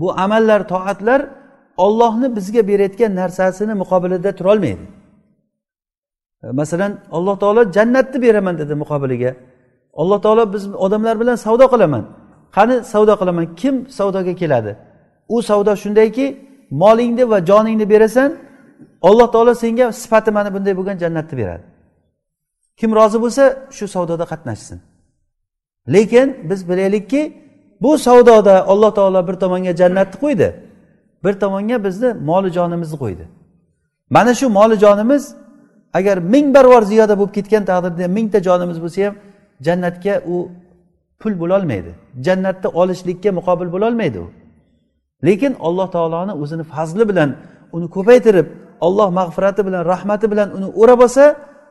bu amallar toatlar ollohni bizga berayotgan narsasini muqobilida turolmaydi. E, masalan alloh taolo jannatni beraman dedi muqobiliga. Alloh taolo biz odamlar bilan savdo qilaman. Qani savdo qilaman? Kim savdoga keladi? U savdo shundayki molingni va joningni berasan alloh taolo senga sifati mana bunday bo'lgan jannatni beradi. Kim rozi bo'lsa shu savdoda qatnashsin. Lekin biz bilaylikki bu savdoda alloh taolo bir tomonga jannatni qo'ydi. Bir tomonga bizni moli jonimizni qo'ydi. Mana shu moli jonimiz agar ming barobar ziyoda bo'lib ketgan taqdirda mingta jonimiz bo'lsa ham jannatga u pul bo'lolmaydi. Jannatni olishlikka muqobil bo'lolmaydi u. Lekin alloh taoloni o'zini fazli bilan uni ko'paytirib olloh mag'firati bilan rahmati bilan uni o'rab olsa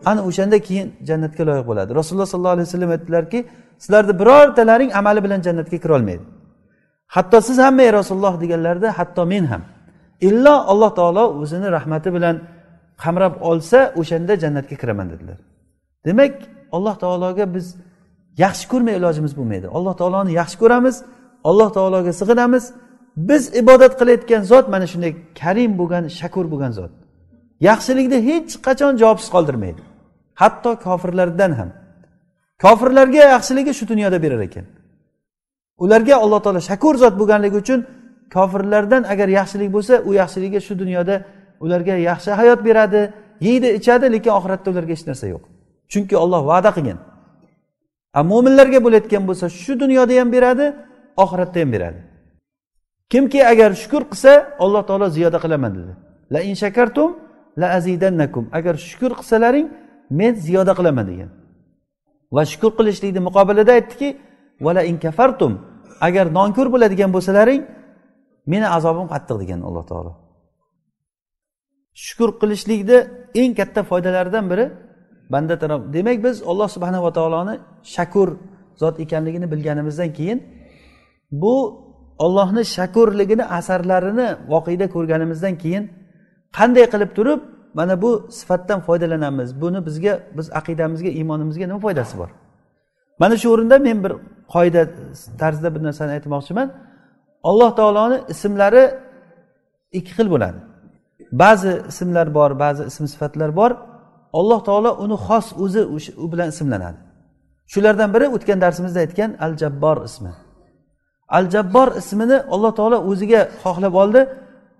ana o'shanda keyin jannatga loyiq bo'ladi. Rasululloh sollallohu alayhi vasallam aytdilarki sizlarni birortalaring amali bilan jannatga kirolmaydi. Hatto siz ham ey rasululloh deganlarida hatto men ham. Illo alloh taolo o'zini rahmati bilan qamrab olsa o'shanda jannatga kiraman dedilar. Demak alloh taologa biz yaxshi ko'rmay ilojimiz bo'lmaydi. Alloh taoloni yaxshi ko'ramiz alloh taologa sig'inamiz. Biz ibodat qilayotgan zot mana shunday karim bo'lgan shakur bo'lgan zot. Yaxshilikni hech qachon javobsiz qoldirmaydi. Hatto kofirlardan ham. Kofirlarga yaxshiligi shu dunyoda berar ekan. Ularga alloh taolo shakur zot bo'lganligi uchun kofirlardan agar yaxshilik bo'lsa u yaxshiligi shu dunyoda ularga yaxshi hayot beradi yeydi ichadi lekin oxiratda ularga hech narsa yo'q. Chunki olloh va'da qilgan. A mo'minlarga bo'layotgan bo'lsa shu dunyoda ham beradi oxiratda ham beradi. Kimki agar shukur qilsa alloh taolo ziyoda qilaman dedi. La in shakartum la azidannakum. Agar shukur qilsalaring men ziyoda qilaman degan va shukur qilishlikni muqobilida aytdiki vala in kafartum. Agar nonko'r bo'ladigan bo'lsalaring meni azobim qattiq degan alloh taolo. Shukur qilishlikni eng katta foydalaridan biri banda taraf demak biz alloh subhanava taoloni shakur zot ekanligini bilganimizdan keyin bu ollohni shakurligini asarlarini voqeda ko'rganimizdan keyin qanday qilib turib mana bu sifatdan foydalanamiz. Buni bizga biz aqidamizga iymonimizga nima foydasi bor? Mana shu o'rinda men bir qoida tarzida bir narsani aytmoqchiman. Alloh taoloni ismlari ikki xil bo'ladi. Ba'zi ismlar bor ba'zi ism sifatlar bor. Alloh taolo uni xos o'zi u bilan ismlanadi. Shulardan biri o'tgan darsimizda aytgan al jabbor ismi. Al jabbor ismini alloh taolo o'ziga xohlab oldi.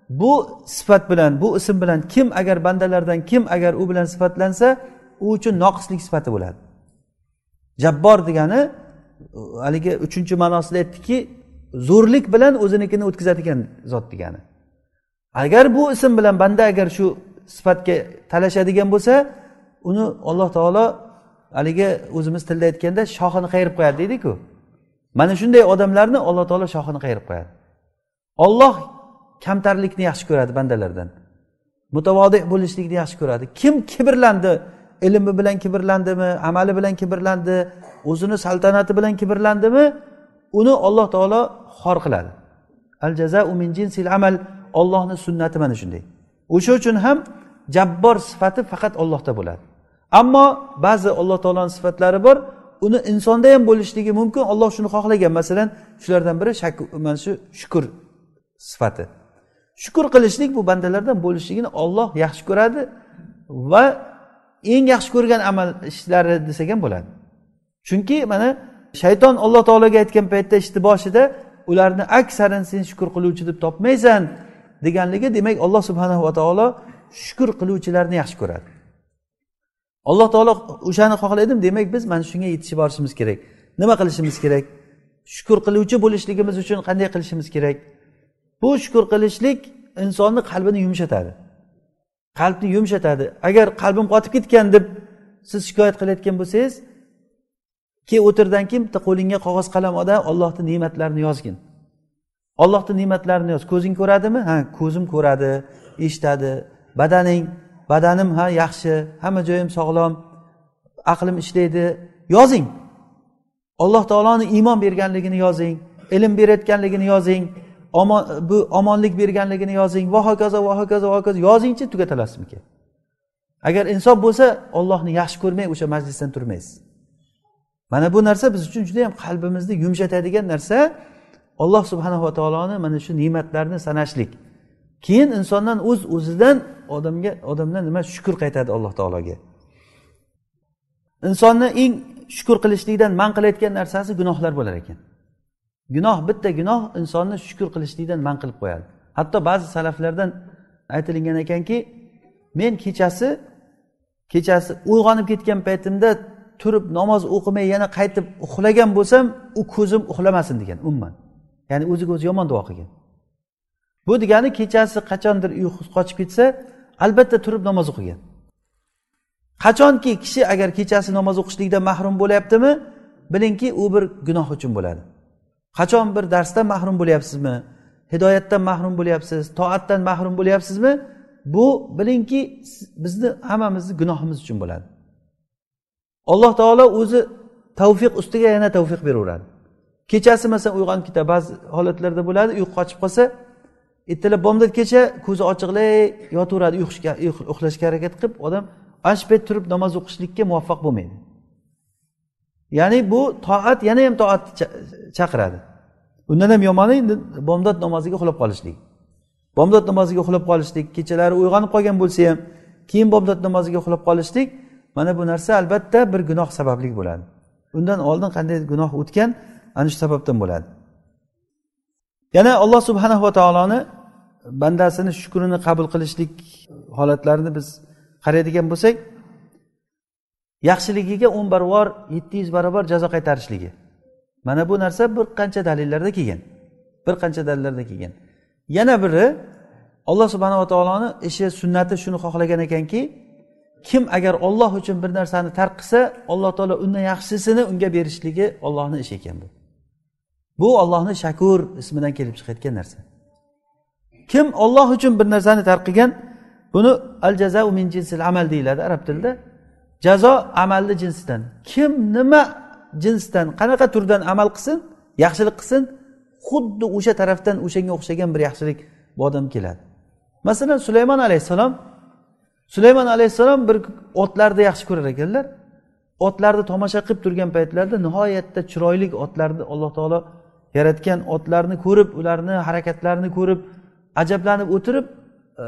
Bu sifat bilan bu ism bilan kim agar bandalardan kim agar u bilan sifatlansa u uchun noqislik sifati bo'ladi. Jabbor degani haligi uchinchi ma'nosida aytdikki zo'rlik bilan o'zinikini o'tkazadigan zot degani. Agar bu ism bilan banda agar shu sifatga talashadigan bo'lsa uni alloh taolo haligi o'zimiz tilda aytganda shoxini qayirib qo'yadi deydiku. Mana shunday odamlarni alloh taolo shoxini qayirib qo'yadi. Olloh kamtarlikni yaxshi ko'radi bandalardan. Mutavodi bo'lishlikni yaxshi ko'radi. Kim kibrlandi? Ilmi bilan kibrlandimi? Amali bilan kibrlandi? O'zini saltanati bilan kibrlandimi? Uni alloh taolo xor qiladi. Al jazau min jinsil amal. Ollohni sunnati mana shunday. O'sha uchun ham jabbor sifati faqat ollohda bo'ladi. Ammo ba'zi alloh taoloni sifatlari bor. Uni insonda ham bo'lishligi mumkin. Olloh shuni xohlagan. Masalan shulardan biri mana shu shukur sifati. Shukur qilishlik bu bandalardan bo'lishligini olloh yaxshi ko'radi va eng yaxshi ko'rgan amal ishlari desak ham bo'ladi. Chunki mana shayton alloh taologa aytgan paytda ishni boshida ularni aksarin sen shukur qiluvchi deb topmaysan deganligi demak alloh subhanahu va taolo shukur qiluvchilarni yaxshi ko'radi. Alloh taolo o'shani xohlaydimi demak biz mana shunga yetishib borishimiz kerak. Nima qilishimiz kerak? Shukur qiluvchi bo'lishligimiz uchun qanday qilishimiz kerak? Bu shukur qilishlik insonni qalbini yumshatadi. Qalbni yumshatadi. Agar qalbim qotib ketgan deb siz shikoyat qilayotgan bo'lsangiz keyin o'tirdan keyin bitta qo'lingga qog'oz qalam olda ollohni ne'matlarini yozgin. Ollohni ne'matlarini yoz. Ko'zing ko'radimi? Ha ko'zim ko'radi eshitadi. Badaning badanim ha yaxshi hamma joyim sog'lom aqlim ishlaydi. Yozing. Alloh taoloni iymon berganligini yozing ilm berayotganligini yozing. Omon bu omonlik berganligini yozing. Va hokazo va hokazo va hokazo. Yozingchi tugatalasizmi agar insof bo'lsa ollohni yaxshi ko'rmay o'sha majlisdan turmaysiz. Mana bu narsa biz uchun juda yam qalbimizni yumshatadigan narsa. Alloh subhanava taoloni mana shu ne'matlarini sanashlik. Keyin insondan o'z uz o'zidan odamga odamdan nima? Shukur qaytadi alloh taologa. Insonni eng shukur qilishlikdan man qilayotgan narsasi gunohlar bo'lar ekan. Gunoh bitta gunoh insonni shukur qilishlikdan man qilib qo'yadi. Hatto ba'zi salaflardan aytilingan ekanki men kechasi kechasi uyg'onib ketgan paytimda turib namoz o'qimay yana qaytib uxlagan bo'lsam u ko'zim uxlamasin degan umuman. Ya'ni o'ziga o'zi yomon duo qilgan. Bu degani kechasi qachondir uyqusi qochib ketsa albatta turib namoz o'qigan. Qachonki kishi agar kechasi namoz o'qishlikdan mahrum bo'lyaptimi bilingki u bir gunoh uchun bo'ladi. Qachon bir darsdan mahrum bo'lyapsizmi? Hidoyatdan mahrum bo'lyapsiz toatdan mahrum bo'lyapsizmi? Bu bilingki bizni hammamizni gunohimiz uchun bo'ladi. Alloh taolo o'zi tavfiq ustiga yana tavfiq beraveradi. Kechasi masalan uyg'onib ketadi ba'zi holatlarda bo'ladi uyqu qochib qolsa ertalab bomdodgacha ko'zi ochiqlay yotaveradi uxlashga harakat qilib odam ana shu payt turib namoz o'qishlikka muvaffaq bo'lmaydi. Ya'ni bu toat yana ham toatni chaqiradi. Undan ham yomoni endi bomdod namoziga uxlab qolishlik. Bomdod namoziga uxlab qolishlik kechalari uyg'onib qolgan bo'lsa ham keyin bomdod namoziga uxlab qolishlik mana bu narsa albatta bir gunoh sababli bo'ladi. Undan oldin qanday gunoh o'tgan ana shu sababdan bo'ladi. Yana alloh subhanahu va taoloni bandasini shukrini qabul qilishlik holatlarini biz qaraydigan bo'lsak yaxshiligiga o'n barobar yetti yuz barobar jazo qaytarishligi. Mana bu narsa bir qancha dalillarda kelgan. Bir qancha dalillarda kelgan. Yana biri alloh subhanava taoloni ishi sunnati shuni xohlagan ekanki kim agar olloh uchun bir narsani tark qilsa alloh taolo undan yaxshisini unga berishligi ollohni ishi ekan bu. Bu ollohni shakur ismidan kelib chiqayotgan narsa. Kim olloh uchun bir narsani tark qilgan buni al jazau min jinsil amal deyiladi arab tilida. Jazo amalni jinsidan. Kim nima jinsdan qanaqa turdan amal qilsin yaxshilik qilsin xuddi o'sha tarafdan o'shanga o'xshagan bir yaxshilik bu odam keladi. Masalan sulaymon alayhissalom sulaymon alayhissalom bir otlarni yaxshi ko'rar ekanlar. Otlarni tomosha qilib turgan paytlarida nihoyatda chiroyli otlarni alloh taolo yaratgan otlarni ko'rib ularni harakatlarini ko'rib ajablanib o'tirib e,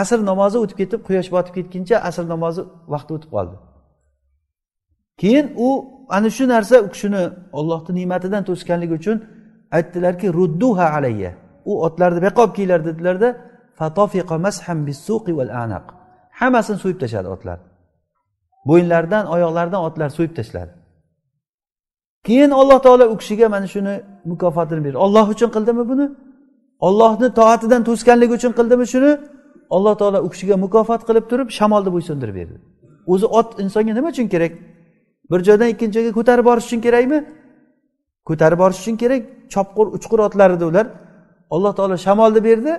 asr namozi o'tib ketib quyosh botib ketguncha asr namozi vaqti o'tib qoldi. Keyin u ana shu narsa u kishini ollohni ne'matidan to'sganligi uchun aytdilarki rudduha alayya. U otlarni buyoqqa olib kelinglar dedilarda hammasini so'yib tashladi otlar. Bo'yinlaridan oyoqlaridan otlar so'yib tashladi. Keyin alloh taolo u kishiga mana shuni mukofotini berdi. Olloh uchun qildimi buni? Ollohni toatidan to'sganligi uchun qildimi shuni? Alloh taolo u kishiga mukofot qilib turib shamolni bo'ysundirib berdi. O'zi ot insonga nima uchun kerak? Bir joydan ikkinchi joyga ko'tarib borish uchun kerakmi? Ko'tarib borish uchun kerak chopqur uchqur otlar edi ular. Alloh taolo shamolni berdi.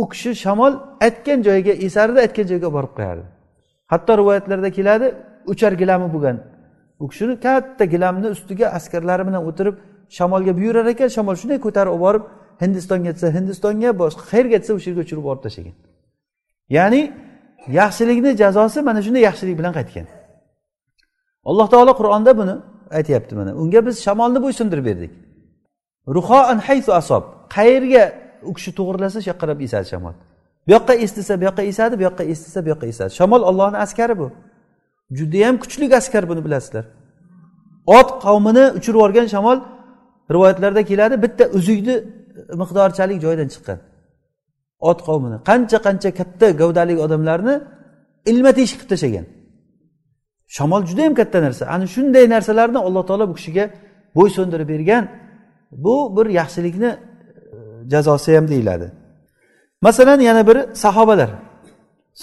U kishi shamol aytgan joyiga esardi aytgan joyga borib qo'yardi. Hatto rivoyatlarda keladi uchar gilami bo'lgan. U kishini katta gilamni ustiga askarlari bilan o'tirib shamolga buyurar ekan shamol shunday ko'tarib olib borib hindistonga ketsa hindistonga boshqa qayerga ketsa o'sha yerga uchirib borib tashlagan. Ya'ni yaxshilikni jazosi mana shunday yaxshilik bilan qaytgan. Alloh taolo qur'onda buni aytyapti mana. Unga biz shamolni bo'ysundirib berdik. Ruhoan haytu asob. Qayerga u kishi to'g'irlasa shu yoqqa qarab esadi shamol. Bu yoqqa estisa bu yoqqa esadi bu yoqqa estisa bu yoqqa esadi shamol ollohni askari bu. Judayam kuchli askar buni bilasizlar. Ot qavmini uchirib yuborgan shamol rivoyatlarda keladi bitta uzukni miqdorchalik joydan chiqqan. Ot qavmini qancha qancha katta gavdali odamlarni ilma teshik qilib tashlagan. Shamol juda yam katta narsa. Ana shunday narsalarni alloh taolo bu kishiga bo'ysundirib bergan. Bu bir yaxshilikni e, jazosi ham deyiladi. Masalan yana biri sahobalar.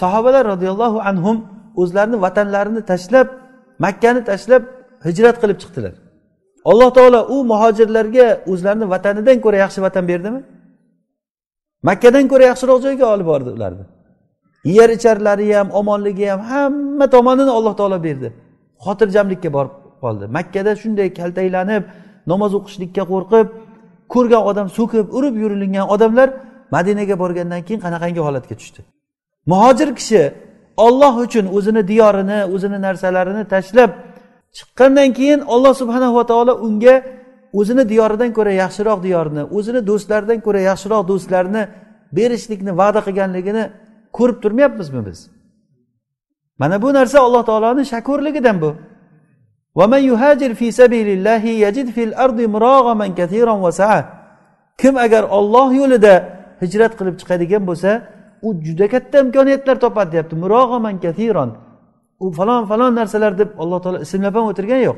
Sahobalar roziyallohu anhum o'zlarini vatanlarini tashlab makkani tashlab hijrat qilib chiqdilar. Alloh taolo u muhojirlarga o'zlarini vatanidan ko'ra yaxshi vatan berdimi? Makkadan ko'ra yaxshiroq joyga olib bordi ularni. Yer icharlari ham omonligi ham hamma tomonini alloh taolo berdi. Xotirjamlikka borib qoldi. Makkada shunday kaltaklanib namoz o'qishlikka qo'rqib ko'rgan odam so'kib urib yurilingan odamlar madinaga borgandan keyin qanaqangi holatga tushdi? Muhojir kishi olloh uchun o'zini diyorini o'zini narsalarini tashlab chiqqandan keyin olloh subhanahu va taolo unga o'zini diyoridan ko'ra yaxshiroq diyorni o'zini do'stlaridan ko'ra yaxshiroq do'stlarni berishlikni va'da qilganligini ko'rib turmayapmizmi biz? Mana bu narsa alloh taoloni shakurligidan bu. Kim agar olloh yo'lida hijrat qilib chiqadigan bo'lsa u juda katta imkoniyatlar topadi deyapti. Murog'aman kathiron u falon falon narsalar deb alloh taolo ismlab ham o'tirgani yo'q.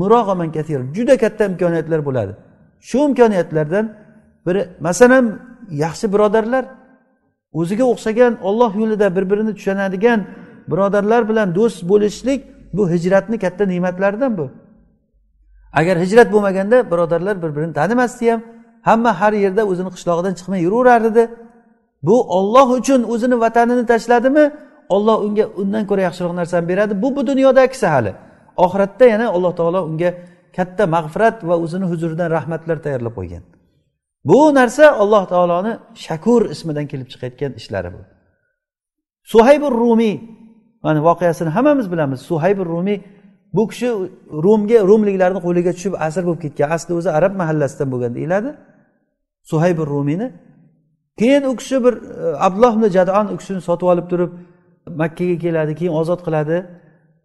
Murog'aman kathiron juda katta imkoniyatlar bo'ladi. Shu imkoniyatlardan biri masalan yaxshi birodarlar. O'ziga o'xshagan olloh yo'lida bir birini tushunadigan birodarlar bilan do'st bo'lishlik bu hijratni katta ne'matlaridan bu. Agar hijrat bo'lmaganda birodarlar bir birini tanimasdi ham hamma har yerda o'zini qishlog'idan chiqmay yuraverar edi bu olloh uchun o'zini vatanini tashladimi? Olloh unga undan ko'ra yaxshiroq narsani beradi. Bu bu dunyodagisi hali. Oxiratda yana alloh taolo unga katta mag'firat va o'zini huzuridan rahmatlar tayyorlab qo'ygan. Bu narsa alloh taoloni shakur ismidan kelib chiqayotgan ishlari bu. Suhaybur rumiy mana voqeasini hammamiz bilamiz. Suhaybur rumiy bu kishi rumga rumliklarni qo'liga tushib asir bo'lib ketgan asli o'zi arab mahallasidan bo'lgan deyiladi. Suhaybur rumiyni keyin u kishi bir e, abdulloh ibn jadon u kishini sotib olib turib makkaga keladi keyin ozod qiladi.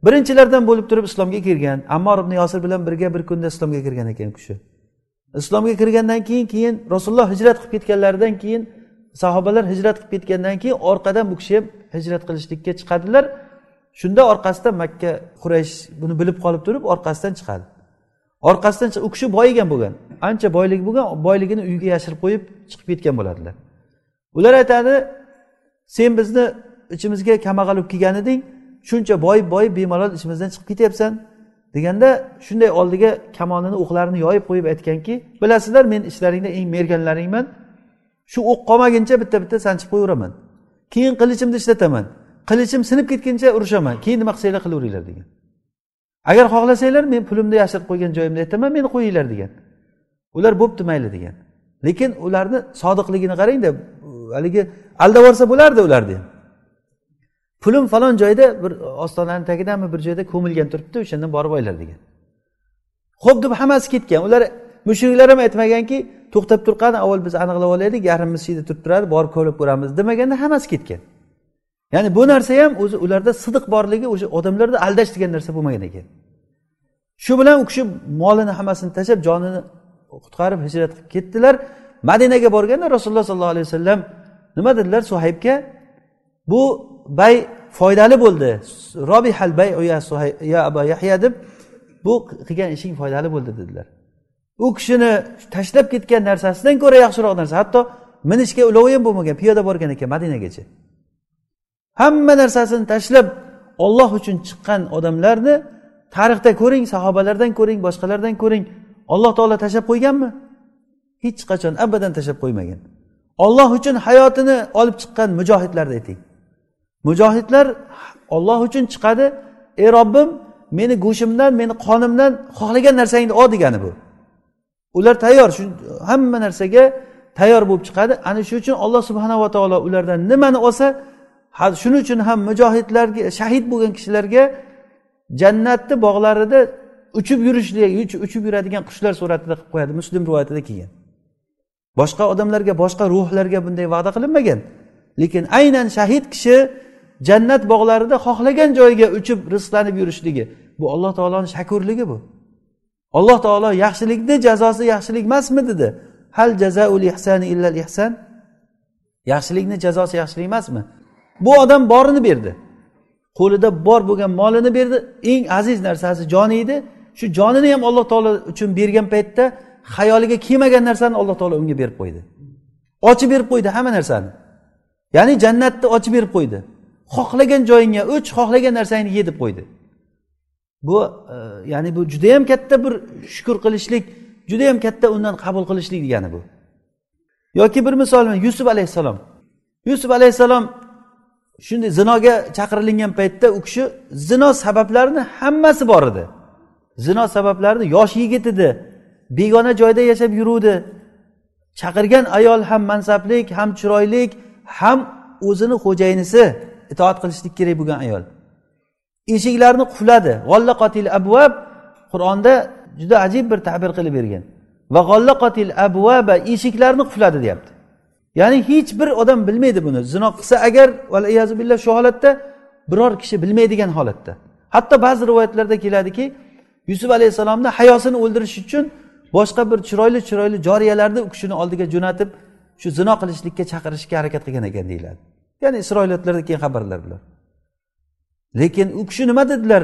Birinchilardan bo'lib turib islomga kirgan ammor ibn yosir bilan birga bir kunda islomga kirgan ekan u kishi. Islomga kirgandan keyin keyin rasululloh hijrat qilib ketganlaridan keyin sahobalar hijrat qilib ketgandan keyin orqadan bu kishi ham hijrat qilishlikka chiqadilar. Shunda orqasidan makka quraysh buni bilib qolib turib orqasidan chiqadi. Orqasidan u kishi boyigan bo'lgan. Ancha boylik bo'lgan boyligini uyiga yashirib qo'yib chiqib ketgan bo'ladilar. Ular aytadi sen bizni ichimizga kambag'al bo'lib kelgan eding shuncha boyib boyib bemalol ichimizdan chiqib ketyapsan. Deganda shunday oldiga kamonini o'qlarini yoyib qo'yib aytganki bilasizlar men ichlaringda eng merganlaringman. Shu o'q qolmaguncha bitta bitta sanchib qo'yaveraman. Keyin qilichimni ishlataman. Qilichim sinib ketguncha urushaman keyin nima qilsanglar qilaveringlar degan. Agar xohlasanglar men pulimni yashirib qo'ygan joyimda aytaman meni qo'yinglar degan. Ular bo'pti mayli degan. Lekin ularni sodiqligini qarangda haligi aldab yuborsa bo'lardi ularni ham pulim falon joyda bir ostonani tagidami bir joyda ko'milgan turibdi o'shandan borib oylar degan. Ho'p deb hammasi ketgan. Ular mushriklar ham aytmaganki to'xtab tur qani avval biz aniqlab olaylik yarmimiz shu yerda turib turadi borib ko'rib ko'ramiz demaganda hammasi ketgan. Ya'ni bu narsa ham o'zi ularda sidiq borligi o'sha odamlarda aldash degan narsa bo'lmagan ekan. Shu bilan u kishi molini hammasini tashlab jonini qutqarib hijrat qilib ketdilar. Madinaga borganda rasululloh sollallohu alayhi vasallam nima dedilar suhaybga? Bu bay foydali bo'ldi. Robihal bay ya, ya yahya deb bu qilgan ishing foydali bo'ldi dedilar. U kishini tashlab ketgan narsasidan ko'ra yaxshiroq narsa. Hatto minishga ulovi ham bo'lmagan piyoda borgan ekan madinagacha. Hamma narsasini tashlab olloh uchun chiqqan odamlarni tarixda ko'ring sahobalardan ko'ring boshqalardan ko'ring. Alloh taolo tashlab qo'yganmi? Hech qachon abadan tashlab qo'ymagan. Olloh uchun hayotini olib chiqqan mujohidlarni ayting. Mujohidlar olloh uchun chiqadi ey robbim meni go'shtimdan meni qonimdan xohlagan narsangni ol degani bu. Ular tayyor shu hamma narsaga tayyor bo'lib chiqadi. Ana shu uchun alloh subhanava taolo ulardan nimani olsa shuning uchun ham mujohidlarga shahid bo'lgan kishilarga jannatni bog'larida uchib yurishlik uchib yuradigan qushlar suratida qilib qo'yadi muslim rivoyatida kelgan. Boshqa odamlarga boshqa ruhlarga bunday va'da qilinmagan. Lekin aynan shahid kishi jannat bog'larida xohlagan joyiga uchib rizqlanib yurishligi. Bu alloh taoloni shakurligi bu. Alloh taolo yaxshilikni jazosi yaxshilik emasmi dedi. Hal jazaul ihsani illal ihsan? Yaxshilikni jazosi yaxshilik emasmi? Bu odam borini berdi. Qo'lida bor bo'lgan molini berdi. Eng aziz narsasi joni edi. Shu jonini ham alloh taolo uchun bergan paytda xayoliga kelmagan narsani alloh taolo unga berib qo'ydi. Ochib berib qo'ydi hamma narsani. Ya'ni jannatni ochib berib qo'ydi. Xohlagan joyingga o'ch xohlagan narsangni ye deb qo'ydi. Bu e, ya'ni bu judayam katta bir shukur qilishlik judayam katta undan qabul qilishlik degani bu. Yoki bir misol yusuf alayhissalom. Yusuf alayhissalom shunday zinoga chaqirilingan paytda u kishi zino sabablarini hammasi bor edi. Zino sabablarini yosh yigit edi begona joyda yashab yuruvdi. Chaqirgan ayol ham mansablik ham chiroylik ham o'zini xo'jayinisi. Itoat qilishlik kerak bo'lgan ayol. Eshiklarni qufladi. Qotil abvab qur'onda juda ajib bir ta'bir qilib bergan. Va qotil abvaba eshiklarni qufladi deyapti. Ya'ni hech bir odam bilmaydi buni. Zino qilsa agar billah shu holatda biror kishi bilmaydigan holatda. Hatto ba'zi rivoyatlarda keladiki yusuf alayhissalomni hayosini o'ldirish uchun boshqa bir chiroyli chiroyli joriyalarni u kishini oldiga jo'natib shu zino qilishlikka chaqirishga harakat qilgan ekan deyiladi. Ya'ni isroiliyotlarda keyin xabarlar bular. Lekin u kishi nima dedilar?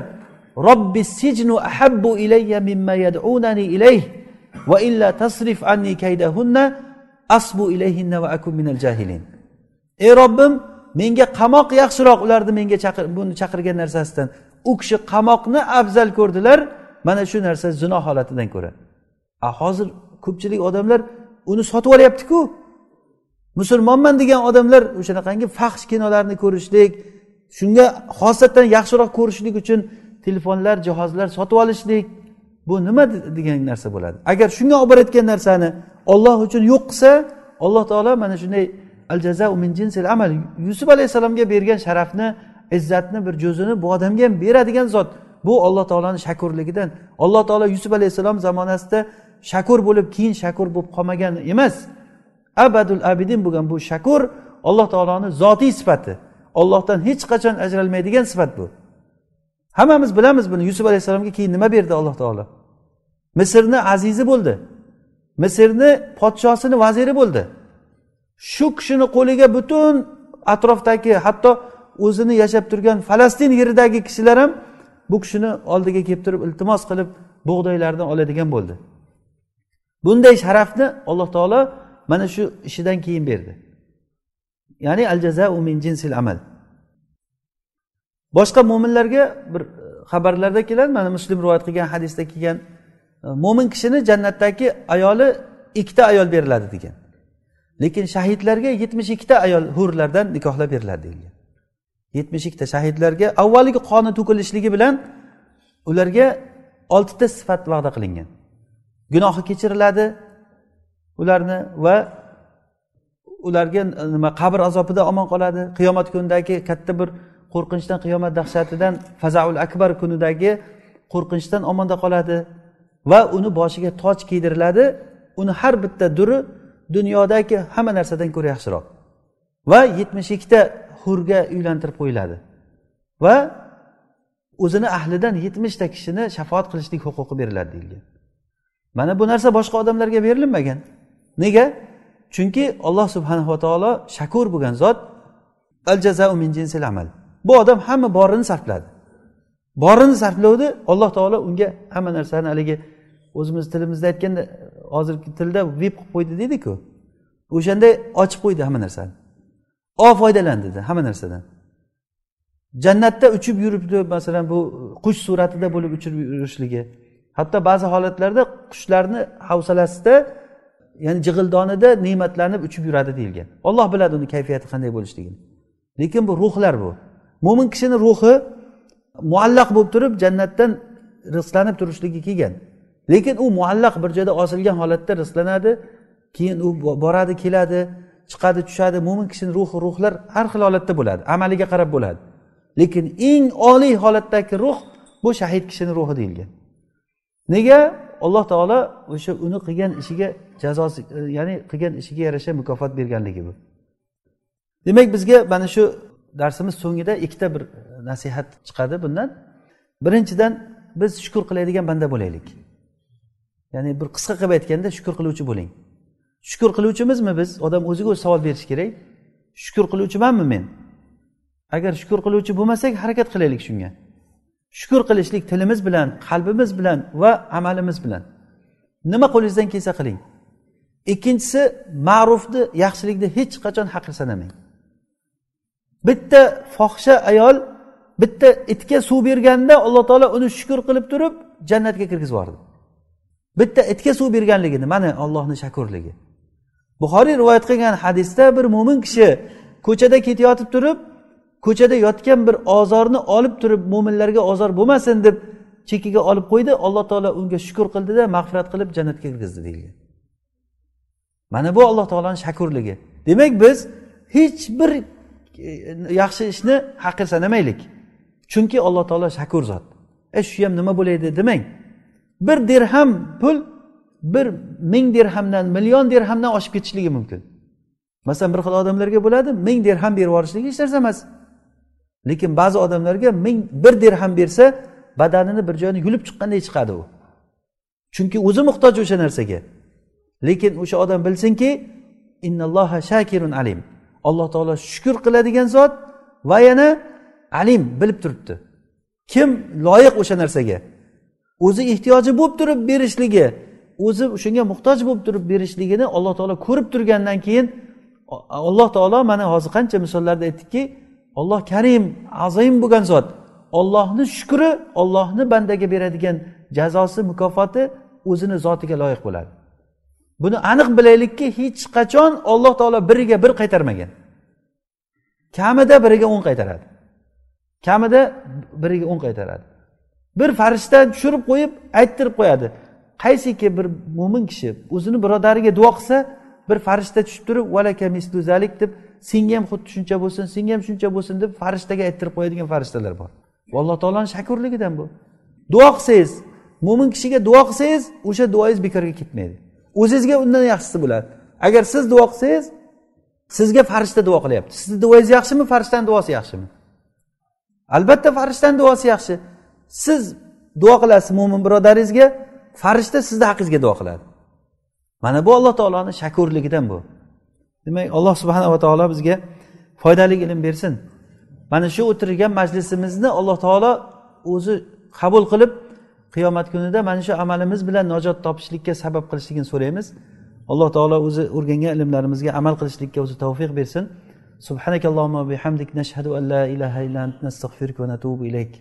Robbi sijnu ahabbu ilayya mimma yad'unani ilayh va illa tasrif anni kaydahunna asbu ilayhinna va akun minal jahilin. Ey robbim menga qamoq yaxshiroq ularni menga chaqir buni chaqirgan narsasidan. U kishi qamoqni afzal ko'rdilar mana shu narsa zino holatidan ko'ra. A hozir ko'pchilik odamlar uni sotib olyaptiku. Musulmonman degan odamlar o'shanaqangi faxsh kinolarni ko'rishlik shunga xosatdan yaxshiroq ko'rishlik uchun telefonlar jihozlar sotib olishlik bu nima degan narsa bo'ladi. Agar shunga olib borayotgan narsani olloh uchun yo'q qilsa alloh taolo mana shunday al jazau min jinsil amal yusuf alayhissalomga bergan sharafni izzatni bir jo'zini bu odamga ham beradigan zot. Bu alloh taoloni shakurligidan alloh taolo yusuf alayhissalom zamonasida shakur bo'lib keyin shakur bo'lib qolmagan emas. Abadul abidin bo'lgan bu shakur alloh taoloni zotiy sifati. Ollohdan hech qachon ajralmaydigan sifat bu. Hammamiz bilamiz buni. Yusuf alayhissalomga keyin nima berdi alloh taolo? Misrni azizi bo'ldi. Misrni podshosini vaziri bo'ldi. Shu kishini qo'liga butun atrofdagi hatto o'zini yashab turgan falastin yeridagi kishilar ham bu kishini oldiga kelib turib iltimos qilib bug'doylarni oladigan bo'ldi. Bunday sharafni alloh taolo mana shu ishidan keyin berdi. Ya'ni al jazau min jinsil amal. Boshqa mo'minlarga bir e, xabarlarda keladi. Mana muslim rivoyat qilgan hadisda kelgan e, mo'min kishini jannatdagi ayoli ikkita ayol beriladi degan. Lekin shahidlarga yetmish ikkita ayol hurlardan nikohlab beriladi deyilgan yetmish ikkita shahidlarga avvalgi qoni to'kilishligi bilan ularga oltita sifat va'da qilingan. Gunohi kechiriladi ularni va ularga nima qabr azobidan omon qoladi. Qiyomat kunidagi katta bir qo'rqinchdan qiyomat dahshatidan fazaul akbar kunidagi qo'rqinchdan omonda qoladi va uni boshiga toj kiydiriladi. Uni har bitta duri dunyodagi hamma narsadan ko'ra yaxshiroq va yetmish ikkita hurga uylantirib qo'yiladi va o'zini ahlidan yetmishta kishini shafoat qilishlik huquqi beriladi deyilgan. Mana bu narsa boshqa odamlarga berilmagan. Nega? Chunki alloh subhanava taolo shakur bo'lgan zot al jazau min jinsil amal. Bu odam hamma borini sarfladi. Borini sarflovdi alloh taolo unga hamma narsani haligi o'zimiz tilimizda aytganda hozirgi tilda vip qilib qo'ydi deydiku. O'shanday ochib qo'ydi hamma narsani. O foydalandida hamma narsadan. Jannatda uchib yuribdi masalan bu qush suratida bo'lib uchib yurishligi. Hatto ba'zi holatlarda qushlarni havsalasida ya'ni jig'ildonida ne'matlanib uchib yuradi deyilgan. Olloh biladi uni kayfiyati qanday bo'lishligini. Lekin bu ruhlar bu. Mo'min kishini ruhi muallaq bo'lib turib jannatdan rizqlanib turishligi kelgan. Lekin u muallaq bir joyda osilgan holatda rizqlanadi keyin u boradi keladi chiqadi tushadi. Mo'min kishini ruhi ruhlar har xil holatda bo'ladi amaliga qarab bo'ladi. Lekin eng oliy holatdagi ruh bu shahid kishini ruhi deyilgan. Nega? Alloh taolo o'sha uni qilgan ishiga jazosi e, ya'ni qilgan ishiga yarasha mukofot berganligi bu. Demak bizga mana shu darsimiz so'ngida ikkita bir e, nasihat chiqadi bundan. Birinchidan biz shukur qiladigan banda bo'laylik. Ya'ni bir qisqa qilib aytganda shukur qiluvchi bo'ling. Shukur qiluvchimizmi biz? Odam o'ziga o'zi savol berishi kerak. Shukur qiluvchimanmi men? Agar shukur qiluvchi bo'lmasak harakat qilaylik shunga. Shukur qilishlik tilimiz bilan qalbimiz bilan va amalimiz bilan. Nima qo'lingizdan kelsa qiling. Ikkinchisi ma'rufni yaxshilikni hech qachon haqir sanamang bitta fohisha ayol bitta itga suv berganda alloh taolo uni shukur qilib turib jannatga kirgizib yubordi. Bitta itga suv berganligini mana ollohni shakurligi. Buxoriy rivoyat qilgan hadisda bir mo'min kishi ko'chada ketayotib turib ko'chada yotgan bir ozorni olib turib mo'minlarga ozor bo'lmasin deb chekiga olib qo'ydi. Alloh taolo unga shukur qildida mag'firat qilib jannatga kirgizdi deyilgan. Mana bu alloh taoloni shakurligi. Demak biz hech bir e, yaxshi ishni haqir sanamaylik chunki alloh taolo shakur zot. E shu ham nima bo'laydi demang. Bir dirham pul bir ming dirhamdan million dirhamdan oshib ketishligi mumkin. Masalan bir xil odamlarga bo'ladi ming dirham berib yuborishligi hech narsa emas. Lekin ba'zi odamlarga ming bir dirham bersa badanini bir joyini yulib chiqqanday chiqadi u. Chunki o'zi muhtoj o'sha narsaga. Lekin o'sha odam bilsinki innalloha shakirun alim. Alloh taolo shukur qiladigan zot va yana alim bilib turibdi. Kim loyiq o'sha narsaga o'zi ehtiyoji bo'lib turib berishligi o'zi shunga muhtoj bo'lib turib berishligini alloh taolo ko'rib turgandan keyin alloh taolo mana hozir qancha misollarda aytdikki olloh karim azim bo'lgan zot ollohni shukri ollohni bandaga beradigan jazosi mukofoti o'zini zotiga loyiq bo'ladi. Buni aniq bilaylikki hech qachon olloh taolo biriga bir qaytarmagan. Kamida biriga o'n qaytaradi. Kamida biriga o'n qaytaradi. Bir farishta tushirib qo'yib ayttirib qo'yadi. Qaysiki bir mo'min kishi o'zini birodariga duo qilsa bir farishta tushib turib valaka misluzalik deb senga ham xuddi shuncha bo'lsin senga ham shuncha bo'lsin deb farishtaga ayttirib qo'yadigan farishtalar bor. Alloh taoloni shakurligidan bu. Duo qilsangiz mo'min kishiga duo qilsangiz o'sha duoyingiz bekorga ketmaydi. O'zingizga undan yaxshisi bo'ladi. Agar siz duo qilsangiz sizga farishta duo qilyapti. Sizni duoyingiz yaxshimi farishtani duosi yaxshimi? Albatta farishtani duosi yaxshi. Siz duo qilasiz mo'min birodaringizga farishta sizni haqingizga duo qiladi. Mana bu alloh taoloni shakurligidan bu. Demak alloh subhanava taolo bizga foydali ilm bersin. Mana shu o'tirgan majlisimizni alloh taolo o'zi qabul qilib qiyomat kunida mana shu amalimiz bilan najot topishlikka sabab qilishligini so'raymiz. Alloh taolo o'zi o'rgangan ilmlarimizga amal qilishlikka o'zi tavfiq bersin. Subhanakallohumma bihamdik nashhadu an la ilaha illa ant nastag'firuka va natubu ilayk.